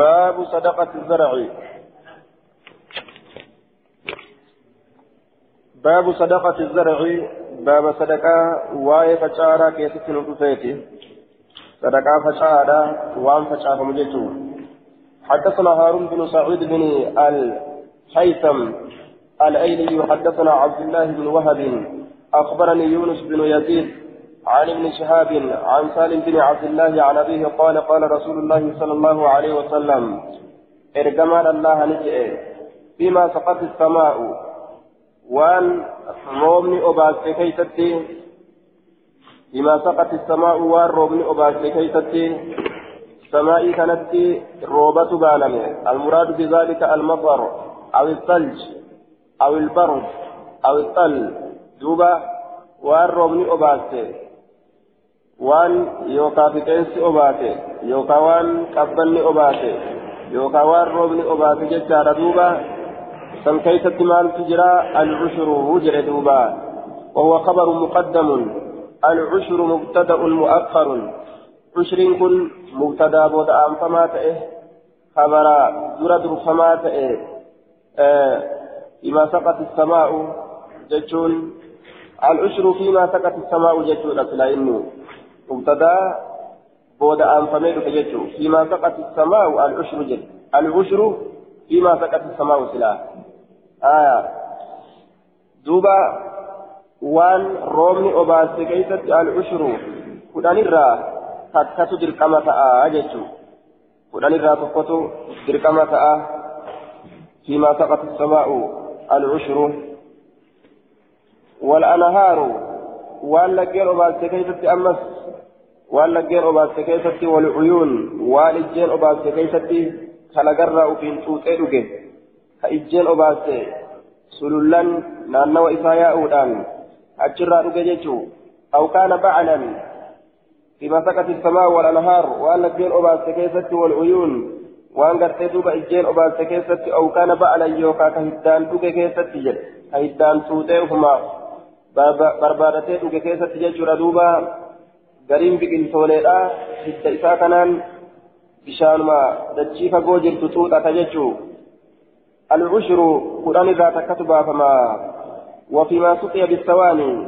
باب صدقة الزرع. باب صدقة الزرع. باب صدقة واي فشارة كيست نطفيتي صدقة فشارة وان فشارة مجتو حدثنا هارون بن سعيد بن الهيثم الأيلي حدثنا عبد الله بن وهب. أخبرني يونس بن يزيد عن ابن شهاب عن سالم بن عبد الله عن أبيه قال قال رسول الله صلى الله عليه وسلم ارجمال الله نجئ فيما سقط السماء. وأن رومني أباس كيستي بما سقط السماء. وأن رومني أباس كيستي سمائي كانت روبة بانمي المراد بذلك المطر أو الثلج أو البرد أو الطل دوبا. وأن رومني أباس waan yookaan fixeensi obaate yookaan waan qabbanni obaate yookaan waan roobni obaate jechaadha duuba san keessatti maaltu jira al-cushuru jedhe duuba وهو خبر مقدم العشر مبتدأ مؤخر عشر كن مبتدأ بود أم فما تئه خبر درد فما تئه آه بما سقط السماء جتون العشر فيما سقط السماء جتون أصلا إنه مبتدا بود أنفمي تججو فيما سقط السماء العشر جل العشر فيما سقط السماء سلا. آية. دوبا وان رومني أباسي كيست العشر. كدان الرا تكتو درقمة أججو كدان الرا تكتو درقمة فيما سقط السماء العشر. والأنهار. وان لقير أباسي أمس. Waan laggeen obaaste keessatti wal cuyuun waan ijjeen obaaste keessatti kalagarraa ufiin xuuxee dhuge ka ijjeen obaaste sulullan naannawa isaa yaa'uudhaan achirraa dhuge jechuu aw kaana bacalan فيما سكت السماء والأنهار وأن الدين أباس كيست والعيون وأن قرتي دوبا الجين أباس كيست أو كان بعلا يوكا كهدان دوكا كيست جد كهدان سوتيهما بربادتي دوكا كيست جد دوبا gariin biqiltooleedha hidda isaa kanaan bishaanuma dachii fagoo jirtu xuuxata jechuu العشر قرآن ذا تكتب فما وفيما سقي بالثواني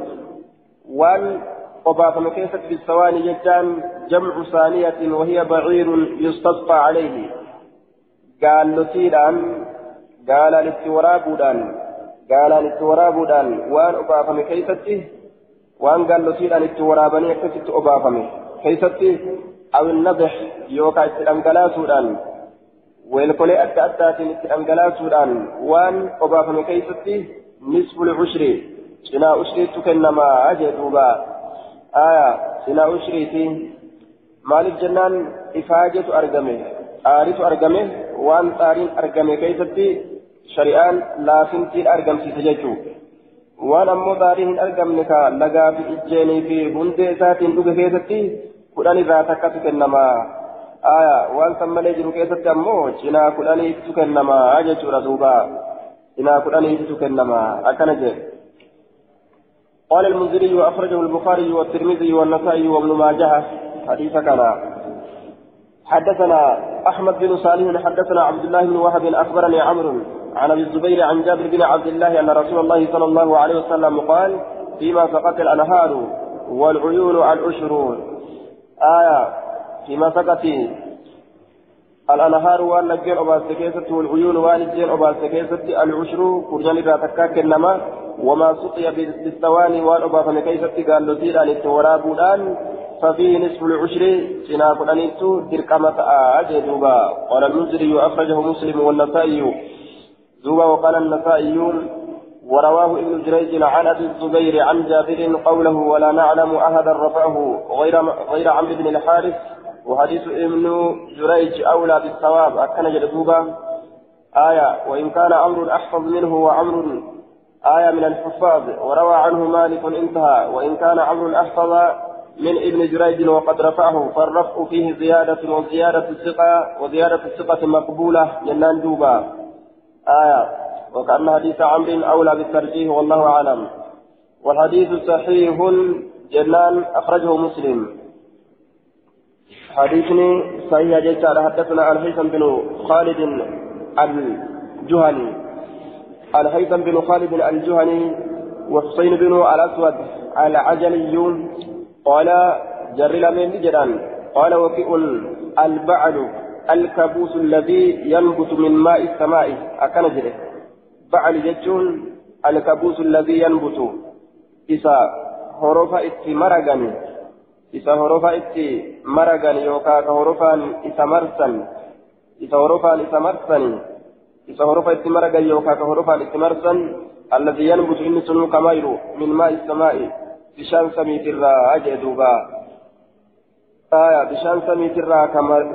وان وبافم كيست بالثواني ججان جمع ثانية وهي بعير يستسقى عليه قال لسيدان قال للتورابودان قال للتورابودان وان وبافم كيسته gaallotiidhaan itti waraabanii akkasitti obaafame keessatti awin nadix yookaan itti dhangalaasuudhaan weelkolee adda addaatiin itti dhangalaasuudhaan waan obaafame keessatti nisful cushri cinaa ushriitu kennamaa jee duuba aya cinaa ushriiti maaliif jennaan ifaajetu argame xaaritu argame waan xaariin argame keessatti shari'aan laafintiin argamsiise jechuudha. Waan ammoo xaarii hin argamne ka lagaa fi ijjeenii fi hundee isaatiin dhuge keessatti kudhan irraa takkatu kennamaa aya waan san malee jiru keessatti ammoo cinaa kudhaniitu kennamaa jechuudha duuba cinaa kudhaniitu kennamaa akkana jedhe قال المنذري وأخرجه البخاري والترمذي والنسائي وابن ماجه حديث كان حدثنا أحمد بن صالح حدثنا عبد الله بن وهب أخبرني عمرو عن أبي الزبير عن جابر بن عبد الله أن رسول الله صلى الله عليه وسلم قال فيما سقط الأنهار والعيون الاشر آية فيما سقط الأنهار وأن نجين ابا سكيست والعيون نجين ابا سكيست العشر. كرجان إذا تكاك النما وما سقي بالثواني وأن ابا فمكيست قال لزيد أن التوراب الان ففيه نصف العشر سناف الانيتو درقمة اجدوبا قال المنذري أخرجه مسلم والنسائي. دوبا وقال النسائيون ورواه ابن جريج عن أبي الزبير عن جابر قوله ولا نعلم أحدا رفعه غير غير عمرو بن الحارث. وحديث ابن جريج أولى بالثواب. أكن جدوبا آية وإن كان عمرو أحفظ منه وعمرو آية من الحفاظ. وروى عنه مالك انتهى. وإن كان عمرو أحفظ من ابن جريج وقد رفعه فالرفع فيه زيادة وزيادة الثقة وزيادة الثقة مقبولة. جنان دوبا. آية. وكأن حديث عمرو أولى بالترجيح والله أعلم. والحديث صحيح جنان أخرجه مسلم. حديثني صحيح جيتشار حدثنا الهيثم بن خالد الجهني. الهيثم بن خالد الجهني وحسين بن الأسود العجلي قال جر لمن جران قال وفئ البعل الكبوس الذي ينبت من ماء السماء. أكن جره بعل جتون الكبوس الذي ينبت. إذا هرف اتمرغني إذا هرف اتمرغني يوكا هرفان إذا مرسن. إذا هرفان إذا مرسن. إذا هرف اتمرغني يوكا هرفان اتمرسن الذي ينبت إن سنو كمايرو من ماء السماء. بشان سميت الرا أجدوبا آية بشان سميت الرا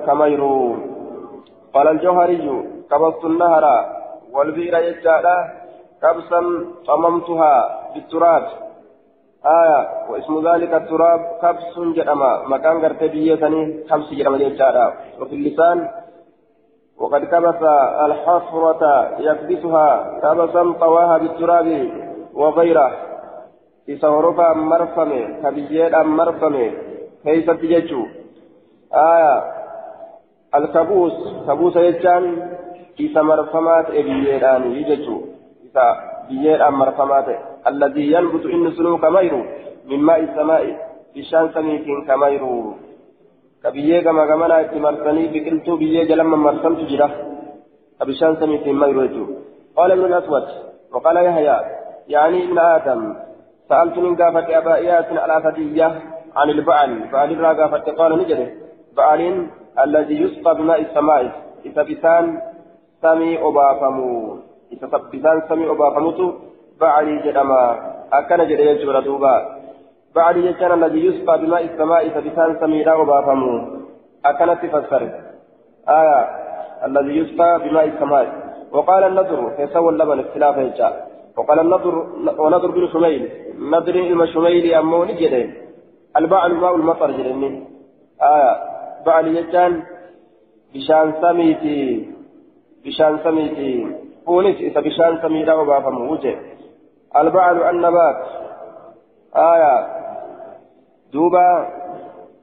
كمايرو قال الجوهري كبست النهر والبئر يجالا كبسا صممتها بالتراب. آية واسم ذلك التراب كبس جرما مكان قرتبية كبس جرما يجالا وفي اللسان وقد كبس الحفرة يكبسها كبسا طواها بالتراب وغيره. إذا مرفمه كبيجيدا مرفمه. كيف تججو آية الكبوس كبوس يجان إذا مرفمات إبيجيدان يججو إذا بيجيدا مرفمات الذي ينبت إن سلوك ميرو من ماء السماء بشان سميك كميرو كبيجي كما كمانا اتمرسني بكلتو بيجي جلما مرسمت جرا كبشان سميك ميرو قال ابن الأسود وقال يحيى يعني ابن آدم سألت من قافة أبا إياس الأسدية عن البعل. بعل الرا قافة قال نجري بعل الذي يسقى بماء السماء. إذا بسان سمي أبافمو إذا بسان سمي أبافموتو بعلي جدما. أكن جري يجور دوبا بعلي يجان الذي يسقى بماء السماء. إذا بسان سمي لا أبافمو أكن تفسر. آية. الذي يسقى بماء السماء. وقال النذر فيسوى اللبن اختلاف يجان وقال النضر ونضر بن شميل. نضر المشميل أمو نجده. البعل ماء المطر جلني آية. بعل يجان بشان سميتي. بشان سميتي. فونس إذا بشان سميتا وبافم وجه البعل النبات آية. دوبا.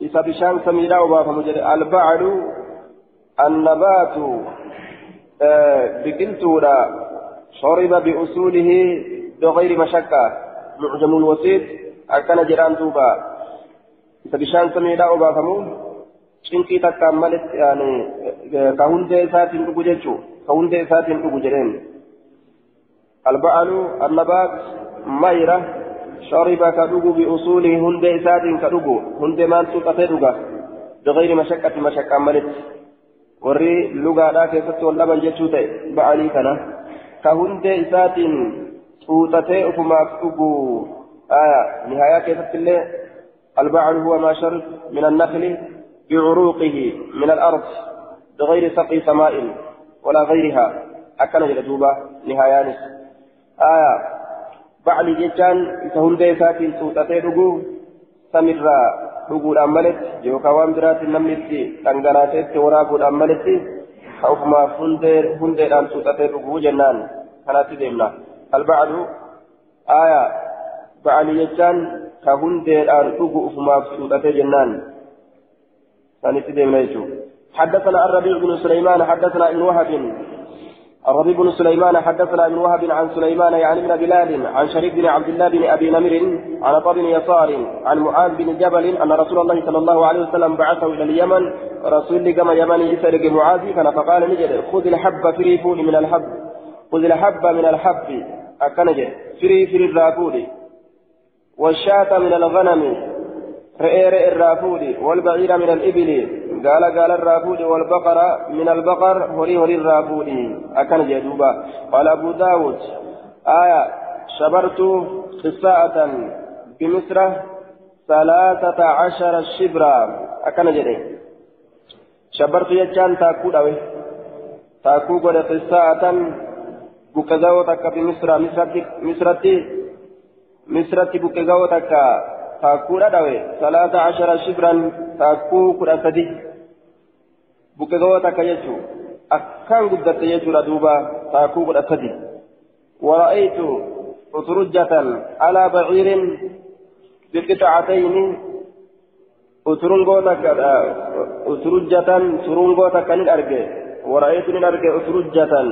إذا بشان سميتا وبافم وجه البعل النبات آه بقلتورا شرب بأصوله. بغير مشقة. معجم الوسيط. أكن جيران دوبا. بشان سميدا أبافمو شنكي تكاملت يعني كهندي ساتين أبوجيتشو كهندي ساتين أبوجرين البعل النبات ميرة شرب كدوغو بأصوله هندي ساتين كدوغو هندي مانتو تفيدوغا بغير مشقة مشقة ملت warri lugaadhaa keessatti wal dhaban jechuu ta'e ba'anii kana كهندي إسات توتتي أفماف أبو آية نهاية كيف الله البعل هو ما شرب من النخل بعروقه من الأرض بغير سقي سماء ولا غيرها. أكن إلى دوبة نهاية آية. بعل جيشان يتهون دي ساكن سوتاتي رقو سمر رقو الأملت. جيو كوام درات النملت. تنقناتي توراقو الأملت. خوف ما فندر فندر أن سوتاتي جنان. هنا تدمنا البعل آية. Ba'ali jechaan ka hundeedhaan dhugu ufumaaf tuuxatee jennaan. Sanitti حدثنا الربيع بن سليمان حدثنا ابن وهب الربيع بن سليمان حدثنا ابن وهب عن سليمان يعني بن بلال عن شريك بن عبد الله بن ابي نمر عن طب يسار عن معاذ بن جبل ان رسول الله صلى الله عليه وسلم بعثه إلى اليمن رسول كما يمن يسرق معاذ كان فقال نجد خذ الحب فري فول من الحب خذ الحب من الحب اكنجد فري فري الرافول والشاة من الغنم رئير الرافول والبعير من الإبل قال قال الرافود والبقر من البقر هري هري الرافود أكن جدوبا. قال أبو داود آية شبرت خساءة بمصر ثلاثة عشر شبرا أكن جدي. شبرت يجان تاكو دوي تاكو قد خساءة بكزاوتك بمصر مصرتي. مصرتي مصرتي بكزاوتك تاكونا دوي ثلاثة عشر شبرا تاكو كنا سدي بكغوتا كيجو أكان قدت يجو لدوبا تاكو كنا سدي ورأيت أسرجة على بعير بقطعتين uturungoo takka uturujjatan turungoo takka nin arge wara'eetu nin arge uturujjatan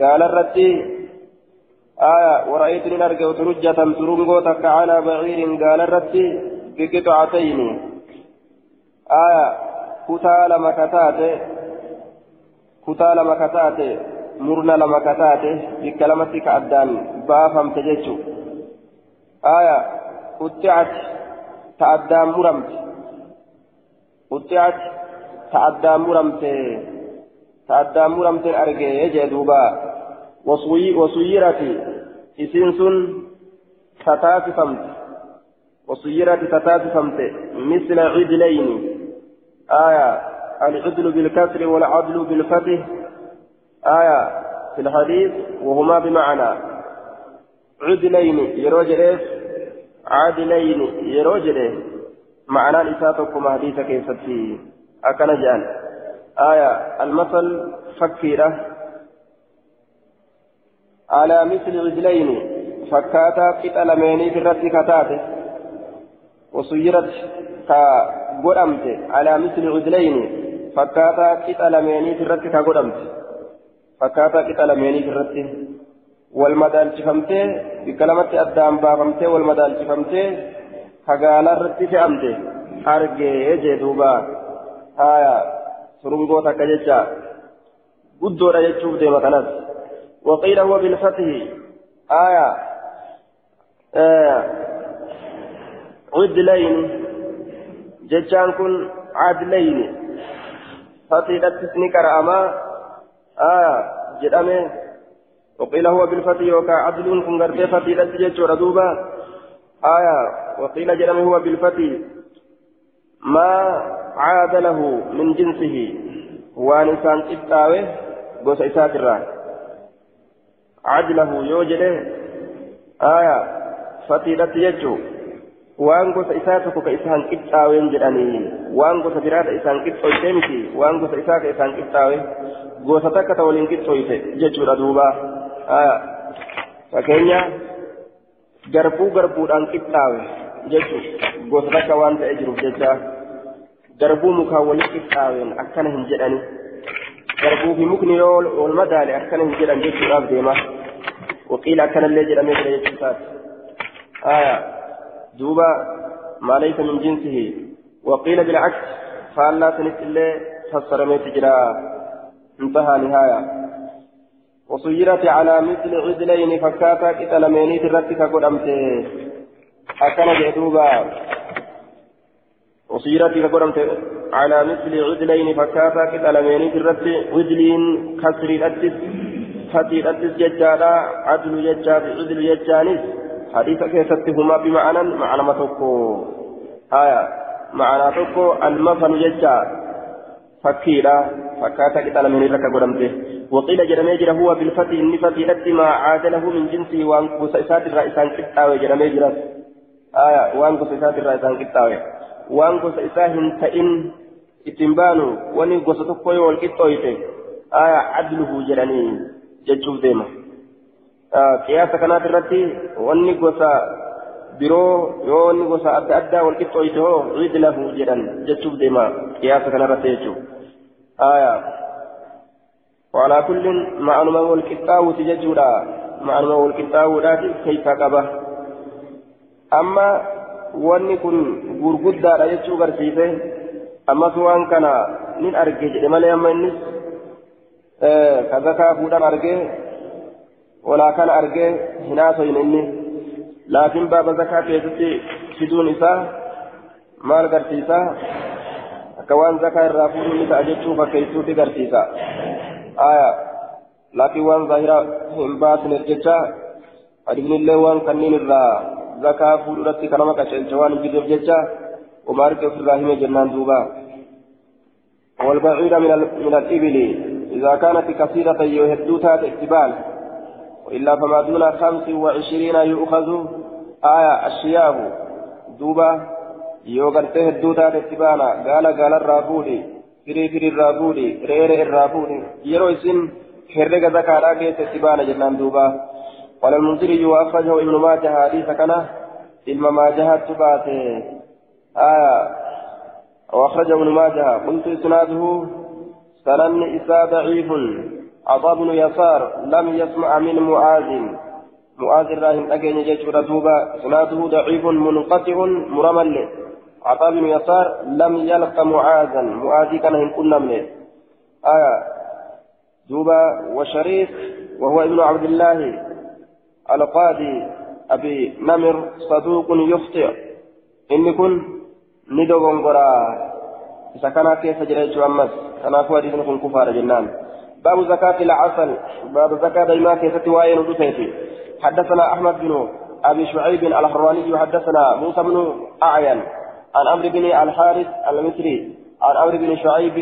turungoo nin arge calaa baciirin gaalarratti aya wara'eetu nin arge uturujjatan turungoo takka calaa baciirin gaalarratti biqixacatayni aya kutaa lama kataate kutaa lama kataate murna lama kataate bikka lamatti ka addaan baafamte jechuudha آية قطعت تأدى مرمت قطعت تأدى مرمت تأدى مرمت أرجع يجدوبا وصوي وصيرت إسنسن تتاسفمت وصيرت تتاسفمت مثل عدلين. آية العدل بالكسر والعدل بالفتح. آية في الحديث وهما بمعنى. عدلين يروجل عادلين يروجل معنى لساتكم حديث كيفتي أكن جان. آية المثل فكيرة. على مثل رجلين فكاتا قتل ميني في الرد كتاته وصيرت كقدمت على مثل رجلين فكاتا قتل ميني في الرد كقدمت فكاتا قتل ميني في الرد addaan baafamtee walmadaalchifamtee hagaalaa irratti fe'amte argee jee duuba haya surungoo takka jecha guddoodha jechuuf deema kanas وقيل هو بالفتح. آية. آه عدلين ججان كن عدلين فتيلت سنكر أما آية. جدامه وقيل هو بالفتح يوكا عدل كن غرتي فتيلة جيتشورا دوبا. آية. وقيل جرم هو بالفتح. ما عاد له من جنسه. وانسان إبتاوي قوس إساترا عدله يوجده آية فتيلة جيتشو waan gosa isaa tokko ka isaan qixxaaween jedhanii waan gosa biraata isaan qixxooyte miti waan gosa isaa ka isaan qixxaawe gosa takka ta waliin qixxooyte jechuudha duuba fakkeenya garbuu garbuudhaan qixxaawe jechuun gosa takka waan ta'ee jiruuf jecha garbuu mukaan waliin qixxaaween akkana hin jedhani garbuu fi mukni yoo wal madaale akkana hin jedhan jechuudhaaf deema waqiila akkanallee jedhamee jira jechuusaati aya duuba maa laysa min jinsihi waqiila bilcaks faallaa sanitti illee fassarameeti jira intahaa nihaaya وصيرت على مثل عدلين فكاتا قتل مينيت الرتك قدمت أكن جدوبا وصيرت قدمت على مثل عدلين فكاتا قتل مينيت الرت عدلين كسر الأتس فتي الأتس ججالا عدل ججاب عدل ججانس حديث كيستهما بمعنى معنى ما تكو آية معنى تكو المثل ججا فكيلا فكاتا قتل مينيت الرتك قدمت وقيل جرمي جرى هو بالفتح النفة التي ما عاد له من جنسه وان قصيصات الرئيسان كتاوي جرمي جرى. آية وان قصيصات الرئيسان كتاوي. وان قصيصاهن تئن اتنبانو وان قصتكوي والكتويته آية عدله جراني ججوف ديما آه قياس كانت الرتي وان قصا biroo yoo inni gosa adda addaa wal qixxooyte hoo ciid lahu jedhan jechuuf deema qiyaasa kanarratti jechuudha. وعلى كل معلومة والكتاب تججودا معلومة والكتاب ذات كيف قبه أما wanni kun gurguddaadha jechuu garsiise ammas waan kana nin arge jedhe malee amma innis ka zakaa fuudhan argee walaa kana argee hin haasoyin inni laakiin baaba zakaa keessatti fiduun isaa maal garsiisa akka waan zakaa irraa fuudhuun ni ta'a jechuu fakkeessuuti garsiisa آية لكن وان ظاهرة هم باسن الججة أدبن الله وان كنين الرا زكاة فولرتي كلامك شلشوان جدر ججة ومارك في الراهمة جنان دوبا والبعير من من الإبل إذا كانت كثيرة يهدوتها الاقتبال وإلا فما دون خمس وعشرين يؤخذ آية الشياب دوبا يوغرته هدوتها الاقتبال قال قال firii firii irraa fuudhi reere irraa fuudhi yeroo isin herrega zakaadhaa keessatti baana jennaan duuba. قال المنذري وأخرجه ابن ماجه حديث كان إلما ما جهت باته آية. وأخرجه ابن ماجه. قلت إسناده سنن إسا ضعيف. عطاء بن يسار لم يسمع من معاذ. معاذ الراهن أجن جيش دوبا إسناده ضعيف منقطع مرمل. عطاء بن يسار لم يلق معاذا. معاذ كان هنقلنا منه آية. دوبا وشريك وهو ابن عبد الله. القاضي أبي نمر صدوق يخطئ. إن كن ندوغن قرا. إذا كان كيف جريت أمس؟ كان أقوى حديث كن كفار جنان. باب زكاة العسل. باب زكاة ديما كيف تواين ودفيتي حدثنا أحمد بن أبي شعيب الحراني حدثنا موسى بن أعين. عن عمرو بن الحارث المصري. عن عمرو بن شعيب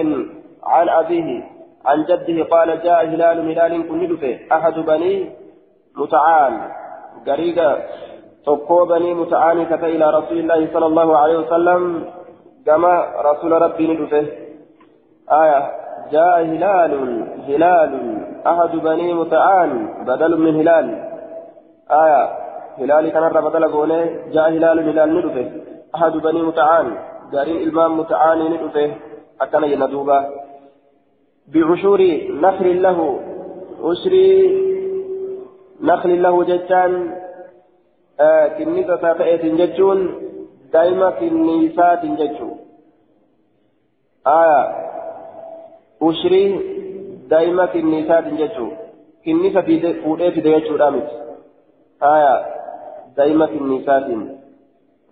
عن أبيه. عن جده قال جاء هلال هلال كن أحد بني متعال قريقا tokkoo banii muta'aanii kata ilaa rasuulillaahi sala allahu alaihi wasallam gama rasuula rabbii ni dhufe aya jaa hilaalun hilaalun ahadu banii muta'aan badalun min hilaal aya hilaali kanarra badala goone jaa hilaalun hilaal ni dhufe ahadu banii muta'aan gariin ilmaan muta'aanii ni dhufe akkana jenna duuba bicushuri nakrin lahu ushrii nakrin lahu jechaan kinnisa isaa ta'eetiin jechuun daa'ima kinnisaatiin jechuun aya ushrii daa'ima kinnisaatiin jechuun kinnisa fuudhee fide jechuudha miti aya daa'ima kinnisaatiin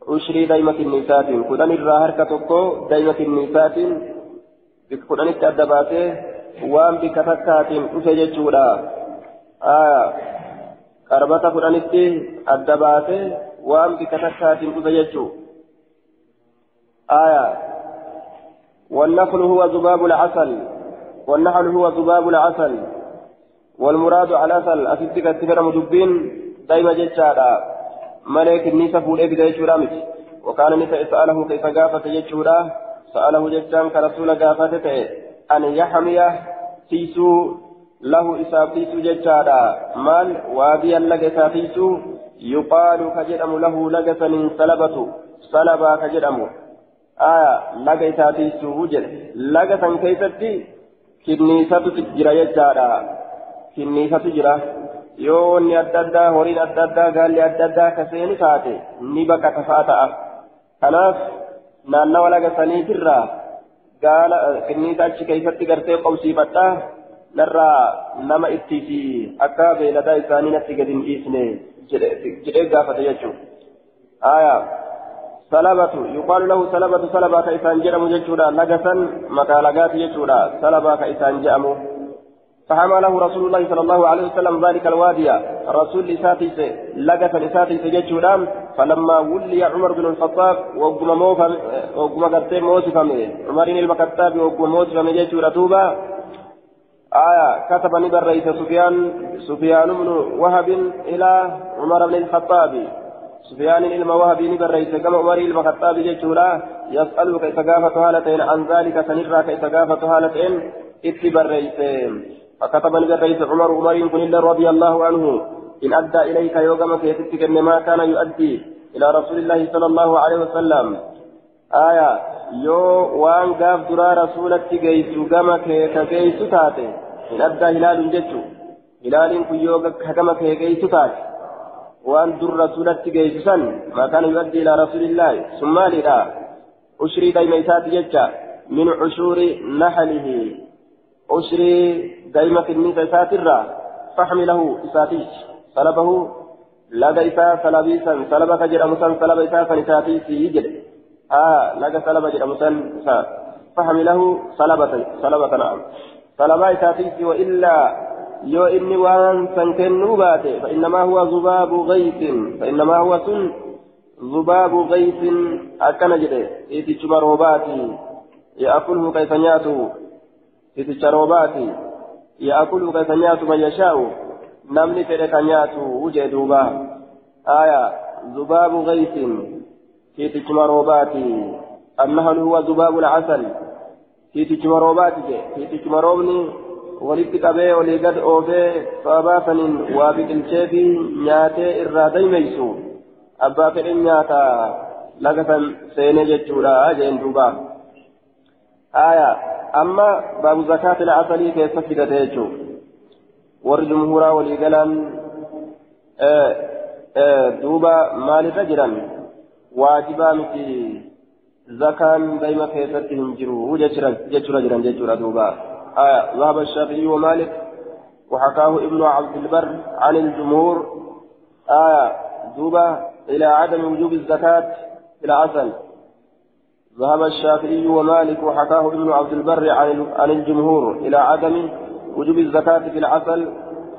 ushrii daa'ima kinnisaatiin kudhan irraa harka tokko daa'ima kinnisaatiin kudhanitti adda baasee waan qarbata kudhanitti adda baase waan bika takkaatiin dhufe jechuu آية والنخل هو ذباب العسل والنحل هو ذباب العسل والمراد على العسل أسدك التفر مدبين دايما جتشارا ملك النساء فولي بدا يشورا وكان النساء سأله كيف قافت يشورا سأله جتشان كرسول قافت أن يحمي سيسو له إسابيس ججارا مال واديا لك إسابيس يقال كجرم له لقسن سلبة سلبا كجرم آية لك إسابيس وجر لقسن كيستي كنيسة تجرى ججارا كنيسة تجرى yoo wanni adda addaa horiin adda addaa gaalli adda addaa kaseeni taate ni bakka tafaa ta'a kanaaf naannawa laga saniitirraa gaala kinniisa achi keessatti gartee qobsiifadhaa hin dhiisne jedhee gaafate jechuudha. Aya salabatu yuqaalu lahu salabatu salabaa ka isaan jedhamu jechuudha lagasan maqaa lagaati jechuudha salabaa ka isaan jedhamu. فحمله رسول الله صلى الله عليه وسلم ذلك الوادي رسول إساتيس لقة إساتيس جتشودام فلما ولي عمر بن الخطاب وقم موفا وقم قرتين موسفا عمر المكتاب وقم موسفا جتشودا توبا آية كتب نبر رئيس سفيان سفيان بن وهب إلى عمر بن الخطاب. سفيان إلما وهب نبر رئيس كما عمر الخطاب جتشودا يسأل كيف قافت هالتين عن ذلك سنرى كيف قافت هالتين اتبر رئيسين فكتب الرئيس عمر عمر كن رضي الله عنه إن أدى إليك يوم كيتك ما كان يؤدي إلى رسول الله صلى الله عليه وسلم. aya yoo waan gaaf duraa rasuulatti geessu gama kee ka geessu taate hin addaa hilaaluun jechu hilaaliin kun yoo ka gama kee geessu taate waan dur rasuulatti geessu san maqaan yu'addi ilaa rasuulillaahi. Sun maalidha ushrii dayma isaati jecha. Min cushuuri naxalihi ushrii dayma kinniisa isaatirraa faxmilahu isaatiich salabahu laga isaa salabiisan salaba ka jedhamu san salaba isaa san isaatiisi jedhe. آه لدى صلب جرمسا فحمله صلبة صلبة نعم. صلب إساتيش وإلا يو إني وأن سنكنوا باته فإنما هو ذباب غيث فإنما هو سن ذباب غيث أكن جده إيتي شمروباتي يأكله كيف نياته إيتي شروباتي يأكل كيف نيات من يشاء نمني فلك نيات وجه دوبا. آية ذباب غيث. في تجمروبات النهل هو ذباب العسل في تجمروبات في تجمروبني walitti qabee olii gad oofee sababaa saniin waa biqilchee fi nyaatee irraa daymeysu abbaa fedhin nyaataa laga san seenee jechuudha jeen duuba aya amma baabu zakaatil asalii keessa fidate jechuu warri miti zakaan dayma keessatti hin jiru jechuudha jiran jechuudha duuba. Aya ذهب الشافعي ومالك وحكاه ابن عبد البر عن الجمهور آية دوبة إلى عدم وجوب الزكاة في العسل ذهب الشافعي ومالك وحكاه ابن عبد البر عن الجمهور إلى عدم وجوب الزكاة في العسل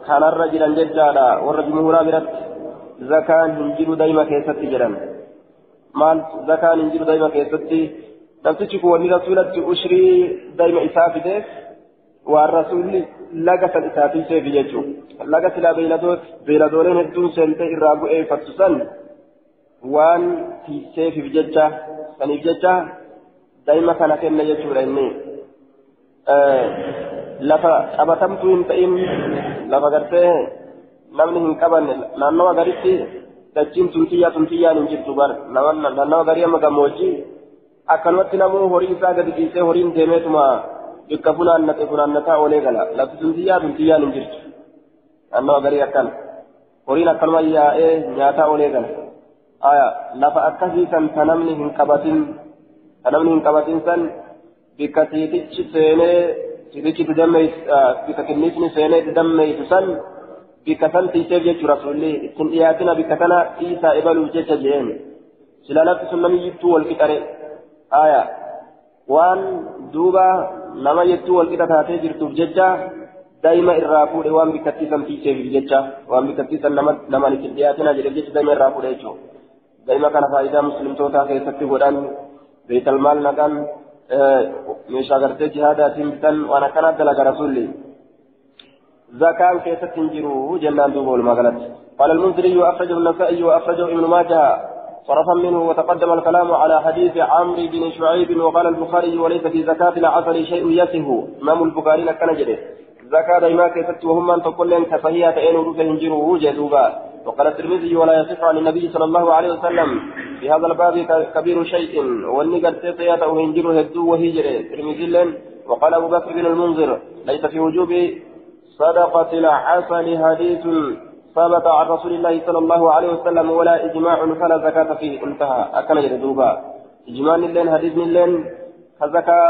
كان الرجل ججالا والرجل برت زكاة هنجر دايما كيست مال زكاة هنجر دايما كيست نفسك وني رسولة أشري دايما إسافته والرسول لقى سلساتي سيف يجو لقى سلا بيلدوت بيلدولين هدون سنتي إرابو إيه فتسن وان في سيف بججة saniif jecha daa'ima kana kenna jechuudha inni. Lafa qabatamtuu hin ta'in lafa gartee namni hin qabanne naannawa garitti dachiin tumtiyyaa tumtiyyaan hin jirtu bar naannawa garii amma gammoojjii akkanumatti namuu horii isaa gadi dhiisee horiin deemeetuma bikka funaannate funaannataa oolee gala lafti tumtiyyaa tumtiyyaan hin jirtu naannawa garii akkana horiin akkanuma yaa'ee nyaataa oolee gala. aya lafa akkasii san ta namni hin qabatin ta namni hin qabatin san bikka tiitichi seenee tiitichi bikka kinnisni seenee didammeeysu san dhiisaa ibaluuf jecha jeen sila lafti sun namni yittuu wal qixare aya waan duuba nama yettuu wal qixa taatee jirtuuf jecha daa'ima irraa fuudhe waan bikkattii san tiiseef jecha waan bikkattii san nama ittin dhiyaatina jedheef jecha daa'ima irraa fuudhe jechuudha دائما كان فائدة مسلم توتا كيستي ودان بيت المال نقان ميشا غرتي جهادات بتن وأنا كان دلق رسولي زكاة كيست تنجروا جنان دوبو المغلط قال المنذري وأخرجه النسائي وأخرجه ابن ماجه. صرفا منه وتقدم الكلام على حديث عمرو بن شعيب وقال البخاري وليس في زكاة العسل شيء يسه إمام البخاري كان جده. زكاة دائما كيست وهم أن تقول لهم كفهية أين جروا جدوبا. وقال الترمذي ولا يصح عن النبي صلى الله عليه وسلم في هذا الباب كبير شيء. والنقر تيتيات أو هنجر هدو وهجر الترمذي وقال أبو بكر بن المنذر ليس في وجوب صدقة العسل حديث ثبت عن رسول الله صلى الله عليه وسلم ولا إجماع فلا زكاة فيه. انتهى أكن يردوبا إجماع لين حديث لين كزكاة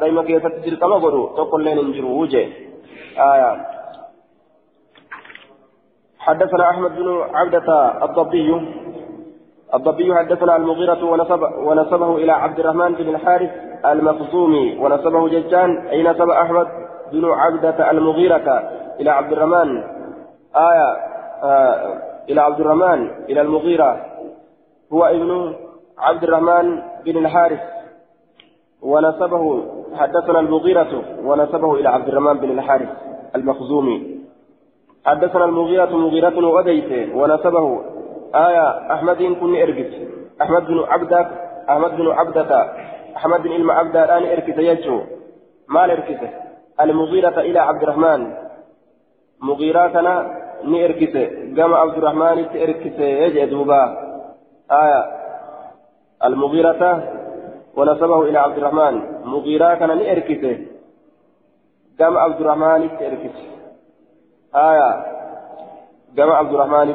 دائما كيف تجر كما قلوا. تقول لين انجروا. وجه. آية. حدثنا أحمد بن عبدة الضبي. الضبي حدثنا المغيرة ونسب ونسبه إلى عبد الرحمن بن الحارث المخزومي. ونسبه ججان أي نسب أحمد؟ بن عبدة المغيرة إلى عبد الرحمن. آية آه إلى عبد الرحمن إلى المغيرة. هو ابن عبد الرحمن بن الحارث. ونسبه حدثنا المغيرة ونسبه إلى عبد الرحمن بن الحارث المخزومي. حدثنا المغيرة مغيرة وديت ونسبه. آية أحمد كن إرقت. أحمد بن عبدك أحمد بن عبدة أحمد بن إلما عبدة الآن إركت يجو. ما إركته المغيرة إلى عبد الرحمن مغيراتنا ni erkise gama abdurrahmaanitti erkise jee duuba aya almugiirata wanasabahu ila abdirahmaan mugiiraa kana ni erkise gama abdurrahmaanitti erkise آية جمع عبد الرحمن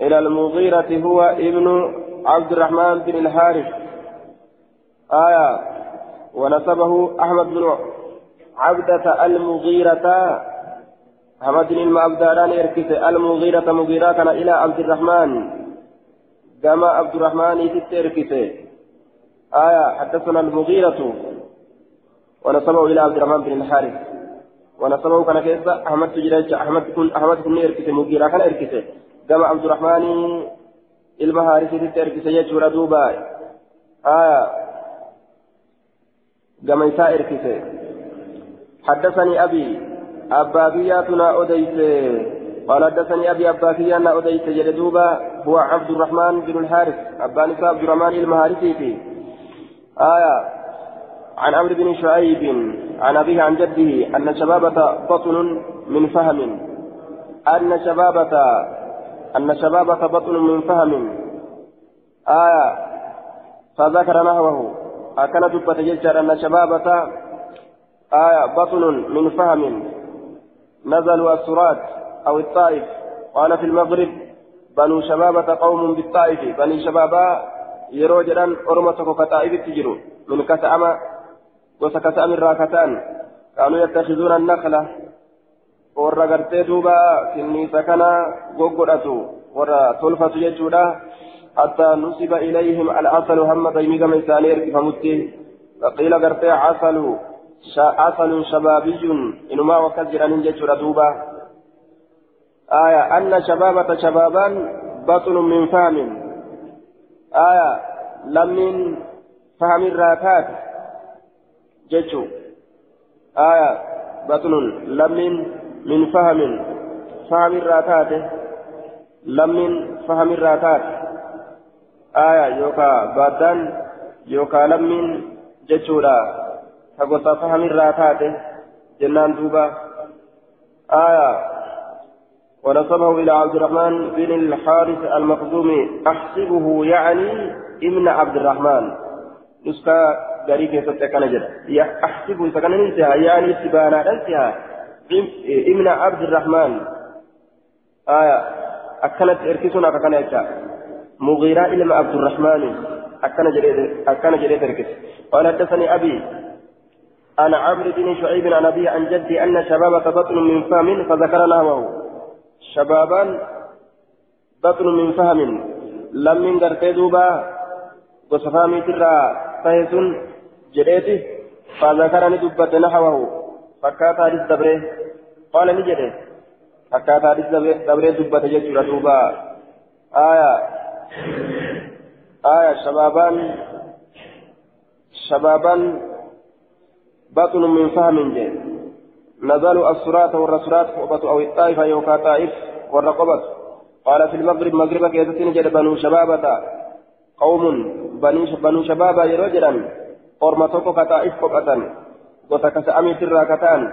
إلى المغيرة هو ابن عبد الرحمن بن الحارث آية ونسبه أحمد بن عبدة المغيرة. أحمد بن المعبدان يركز المغيرة مغيرة إلى عبد الرحمن. جمع عبد الرحمن تركز آية حدثنا المغيرة. ونسبه إلى عبد الرحمن بن الحارث. ونصبه كان كيسا أحمد تجريج أحمد كن أحمد كن إركسه مغيرا كان إركسه كما عبد الرحمن المهارسي تركسه يجور دوبا آية كما يسا إركسه حدثني أبي أبابياتنا أديت قال حدثني أبي أبابيانا أديت جلدوبا هو عبد الرحمن بن الحارث أباني عبد الرحمن المهارسي آية عن عمرو بن شعيب عن أبيه عن جده أن شبابة بطن من فهم. أن شبابة أن شبابك بطن من فهم. آية فذكر نحوه أكن دبة أن شبابك آية بطن من فهم نزلوا السرات أو الطائف. وأنا في المغرب بنو شبابة قوم بالطائف. بني شبابا يروجرا أرمتك كطائف تجروا من كتأم وسكتأم الراكتان. كانوا يتخذون النخلة. warra gartee duuba kinniisa kana goggodhatu warra tolfatu jechuudha حتى نسب إليهم العسل. هم ديمي كما إساني إركفمتي فقيل قرتي عسل عسل شبابي إنما وكذر أن يجر دوبا آية أن شبابة شبابا بطن من فهم. آية لم من فهم الراكات جتشو آية بطن لم من فهم. فهم الراكات لم من فهم الراكات آية يوكا بادان يوكا لمين جتشورا فقصة فهم الراتات جنان دوبا آية ونسبه إلى عبد الرحمن بن الحارث المخزومي أحسبه يعني ابن عبد الرحمن نسكا غريب ستكن جد أحسبه سكن انتهى يعني سبانا انتهى ابن عبد الرحمن آية أكلت إركسنا ككنا مغيرة إلى عبد الرحمن أكن جريد أكن جريد ركس قال حدثني أبي أنا عمرو بن شعيب عن أبي عن جدي أن شبابة بطن من فهم فذكر نهوه شبابا بطن من فهم. لم من غرتي دوبا وصفامي ترى فهسن جريتي فذكرني دبت نحوه. فكات حديث دبره. قال نجده. فكات حديث دبره دبت جيش دوبا. آية. آية شبابان شبابان بطن من فهم جي نزلوا الصراط والرسولات قبة أو الطائفة يوكا طائف والرقبة. قال في المغرب مغربك كيستين جد بنو شبابة. قوم بنو شبابة يرجلا قرمتوكو كطائف قبة وتكس أمي سراكتان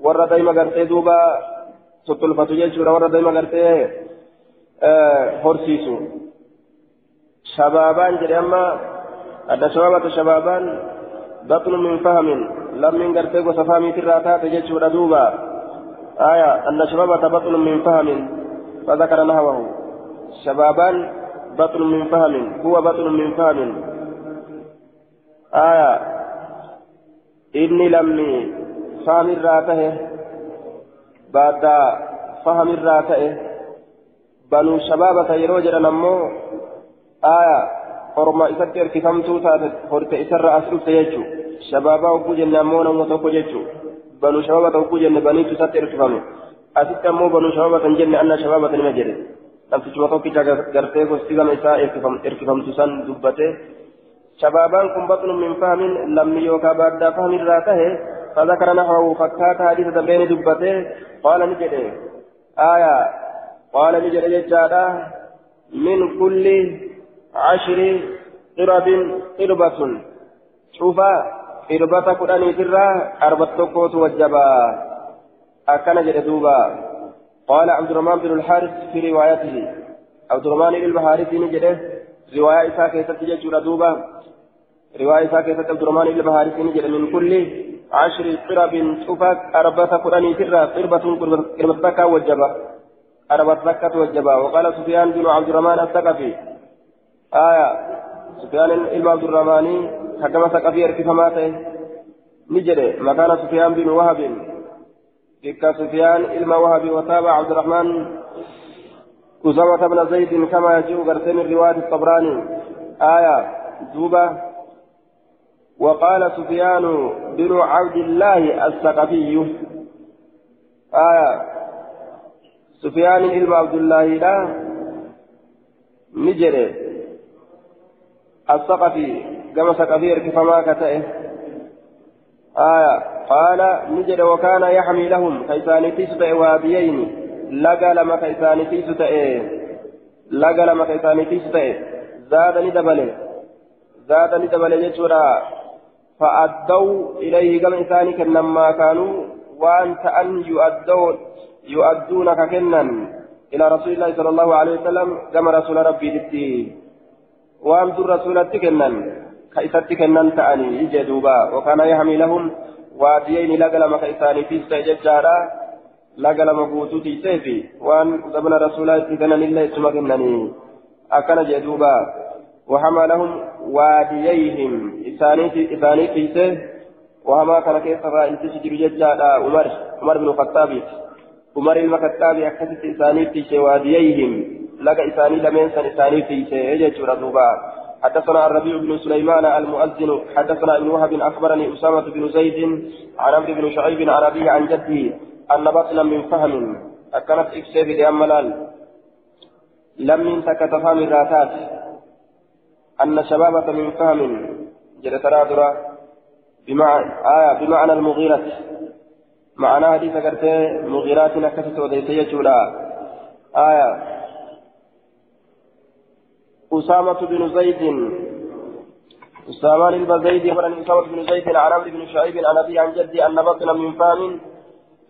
ورا دايما قرتي دوبا. ستلفتو جيشورا ورا دايما قرتي آه هرسيسو شبابان جري أدى شبابة شبابان. بطن من فهم. لم من قرتي وصفامي تراتات جيش دوبا آية أن شبابة بطن من فهم فذكر نهوه شبابان بطن من فهم هو بطن من فهم آية إني لمي فهم الراته بعد فهم الراته بنو شبابة يروجر نمو آية orma isatti erkifamtuu taate horte isarra as dhufte jechuu shabaabaa hogguu jenne ammoo nama tokko jechuu banuu shababata hogguu jenne baniitu isatti erkifame asitti ammoo banuu shababatan jenne anna shababata nima jedhe namtichuma tokkicha gartee gosti gama isaa erkifamtu san dubbate shabaabaan kun baxnu min fahmin lammi yookaa baaddaa fahmirraa tahe فذكر نحوه فكات حديث دبرين دبته قال نجد آية قال نجد ججادا من كل عشر قرب قربة. شوف قربة قرآن ترى أربعة تقوت وجبا. أكن جدوبا قال عبد الرحمن بن الحارث في روايته. عبد الرحمن بن الحارث نجده رواية إساء كيسة تجد دوبا. رواية إساء كيسة عبد الرحمن بن الحارث نجد من كل عشر قرب. شوف أربعة قرآن ترى قربة قربة وجبا. أربعة وجبا. وقال سفيان بن عبد الرحمن الثقفي. آية سفيان إلما عبد الرحمن حكم ثقفي أركفماته نجري. مكان سفيان بن وهب. بك سفيان إلما وهب وتابع عبد الرحمن. أسامة بن زيد كما يجيء غرسين الرواية الطبراني. آية دوبة. وقال سفيان بن عبد الله الثقفي. آية سفيان إلما عبد الله لا. نجري. الثقفي كما ثقفي اركفما كتئه. آية. قال نجد وكان يحمي لهم كيسان تيسة واديين لقى لما كيسان تيسة لقى لما كيسان تيسة زاد ندبل. زاد ندبل يجورا. فأدوا إليه كما إنسان كنما كانوا وأنت أن يؤدون يؤدونك كنا إلى رسول الله صلى الله عليه وسلم كما رسول ربي دتي وأمد الرسول تكنن كيست تكنن تأني يجدوبا وكان يحمي لهم واديين لقلم كيساني في سججارا لقلم قوتوتي سيفي وأن زمن رسول الله تكنن إلا اسمه كنني أكن جدوبا وحمى لهم وادييهم إساني إساني في سيف وهما كان كيف فإن تشجر ججارا عمر عمر بن الخطاب عمر المكتاب أكثت إساني في شواديهم لقى إساني لمن سن إساني في شيء دوبا حدثنا الربيع بن سليمان المؤذن حدثنا ابن وهب أخبرني أسامة بن زيد عن عمرو بن شعيب عن عن جده أن بطلا من فهم أكنت إكسيف لأملال لم ينتك تفهم الراتات. أن شبابة من فهم جل ترادرا بمعنى آية بمعنى المغيرة. معنى حديث كرتي مغيرات نكست وديسية جولا آية أسامة بن زيد. أسامة بن زيد ورن أسامة بن زيد عن عمرو بن شعيب عن أبي عن جدي أن بطنا من فام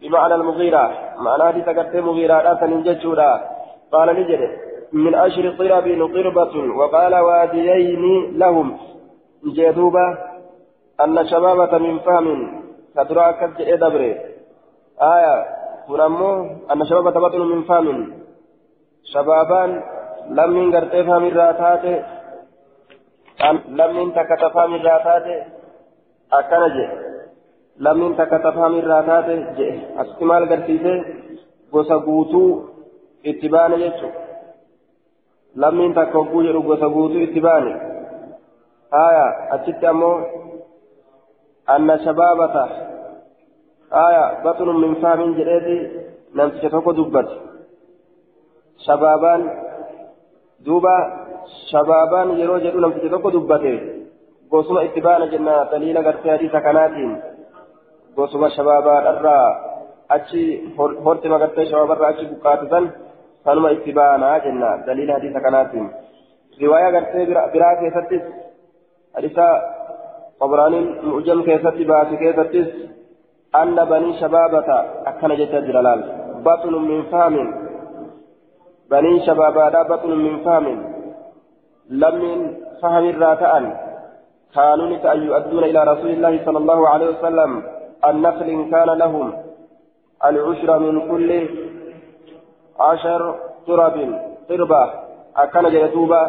بمعنى المغيرة. معنى حديث كرتي مغيرات من جولا قال نجد من أشر طرب قربة وقال واديين لهم. جدوبة أن شبابة من كدرا كجئ دبره آية. كنمو أن شباب تبطل من فم. شبابان لم ينقرت فهم الراتات لم ينتك تفهم الراتات أكنج لم ينتك تفهم الراتات استمال قرتيسه gosa guutuu itti baane jechuun lammiin takka hogguu jedhu gosa guutuu itti baane haya achitti ammoo anna shabaabata آية بطن من فهم جريدي نمت تفكو دبت شبابان دوبا شبابان يرو جدو نمت تفكو دبته قوسما اتبانا جنة دليل قرتي حديث كناتين قوسما شبابان الرا أتشي هورتي ما قرتي شبابان الرا أتشي بقاتتان سنما اتبانا جنة دليل حديث كناتين رواية قرتي برا كيستس حديث طبراني مؤجم كيستي باسي كيستس أن بني شبابة أكن جت جلال بطن من فهم بني شبابة بطن من فهم. لم فهم الراتأن. كانوا أن يؤدون إلى رسول الله صلى الله عليه وسلم النخل كان لهم. العشر من كل عشر تراب قربة. أكن جلدوبة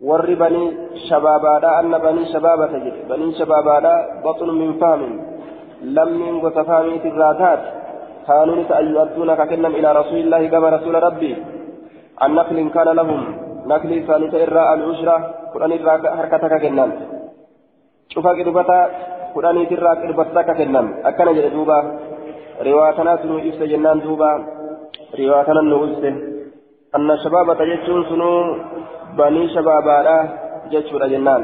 warri banii shabaabaadha anna banii shabaabata jedhe banii shabaabaadha baxun min fahmin لمن وتفاميت الراتات كانوا أن يؤدون ككنم إلى رسول الله كما رسول ربي. عن نقل كان لهم. نقل ثالث إراء العشرة. قرآن إراء حركتك كنم شوف كربتا. قرآن إراء كربتك كنم أكن جل دوبا. روايتنا سنو إفس جنان دوبا. روايتنا نوزت أن الشباب تجتون سنو. بني شبابا جتشور جنان.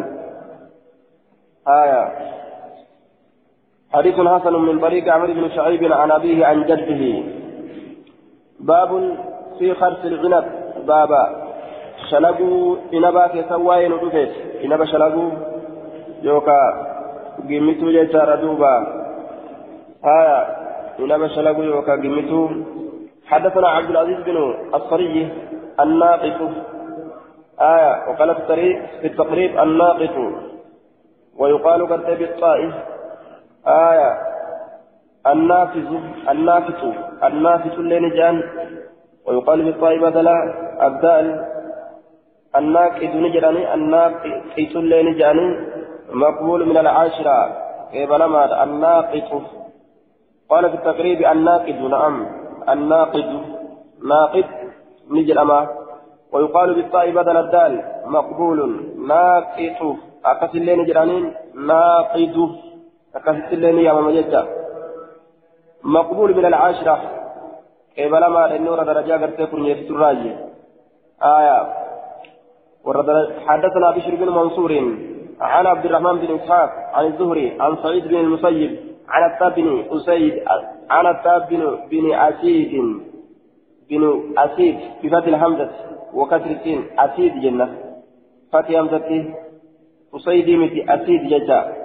آية. حديث حسن من طريق عمرو بن شعيب عن أبيه عن جده. باب في خرس العنب. بابا شلقوا إنبا في سواين ودفت إنبا شلقوا يوكا قمتوا جيشار دوبا. آية إنبا شلقوا يوكا قمتوا حدثنا عبد العزيز بن الصري الناقص. آية وقال في التقريب الناقص. ويقال كتب الطائف. آية النافذ النافذ النافذ اللين جان ويقال بالطائب بدلا الدال الناقد نجراني الناقد اللين جاني مقبول من العاشرة كيف لما الناقد قال في التقريب الناقد نعم الناقد ناقد نجرما ويقال بالطاء بدل الدال مقبول ناقد أكثر اللين جرانين أكثت الليل يا مجد مقبول من العاشرة. قبل ما النور درجة قد تكون يستراجي آية. حدثنا بشر بن منصور. عن عبد الرحمن بن إسحاق عن الزهري عن سعيد بن المسيب عن التاب بن أسيد عن التاب بن بن أسيد. بن أسيد بفتح الحمزة وكسر السين أسيد جنة. فتح همزة أسيد متي أسيد ججا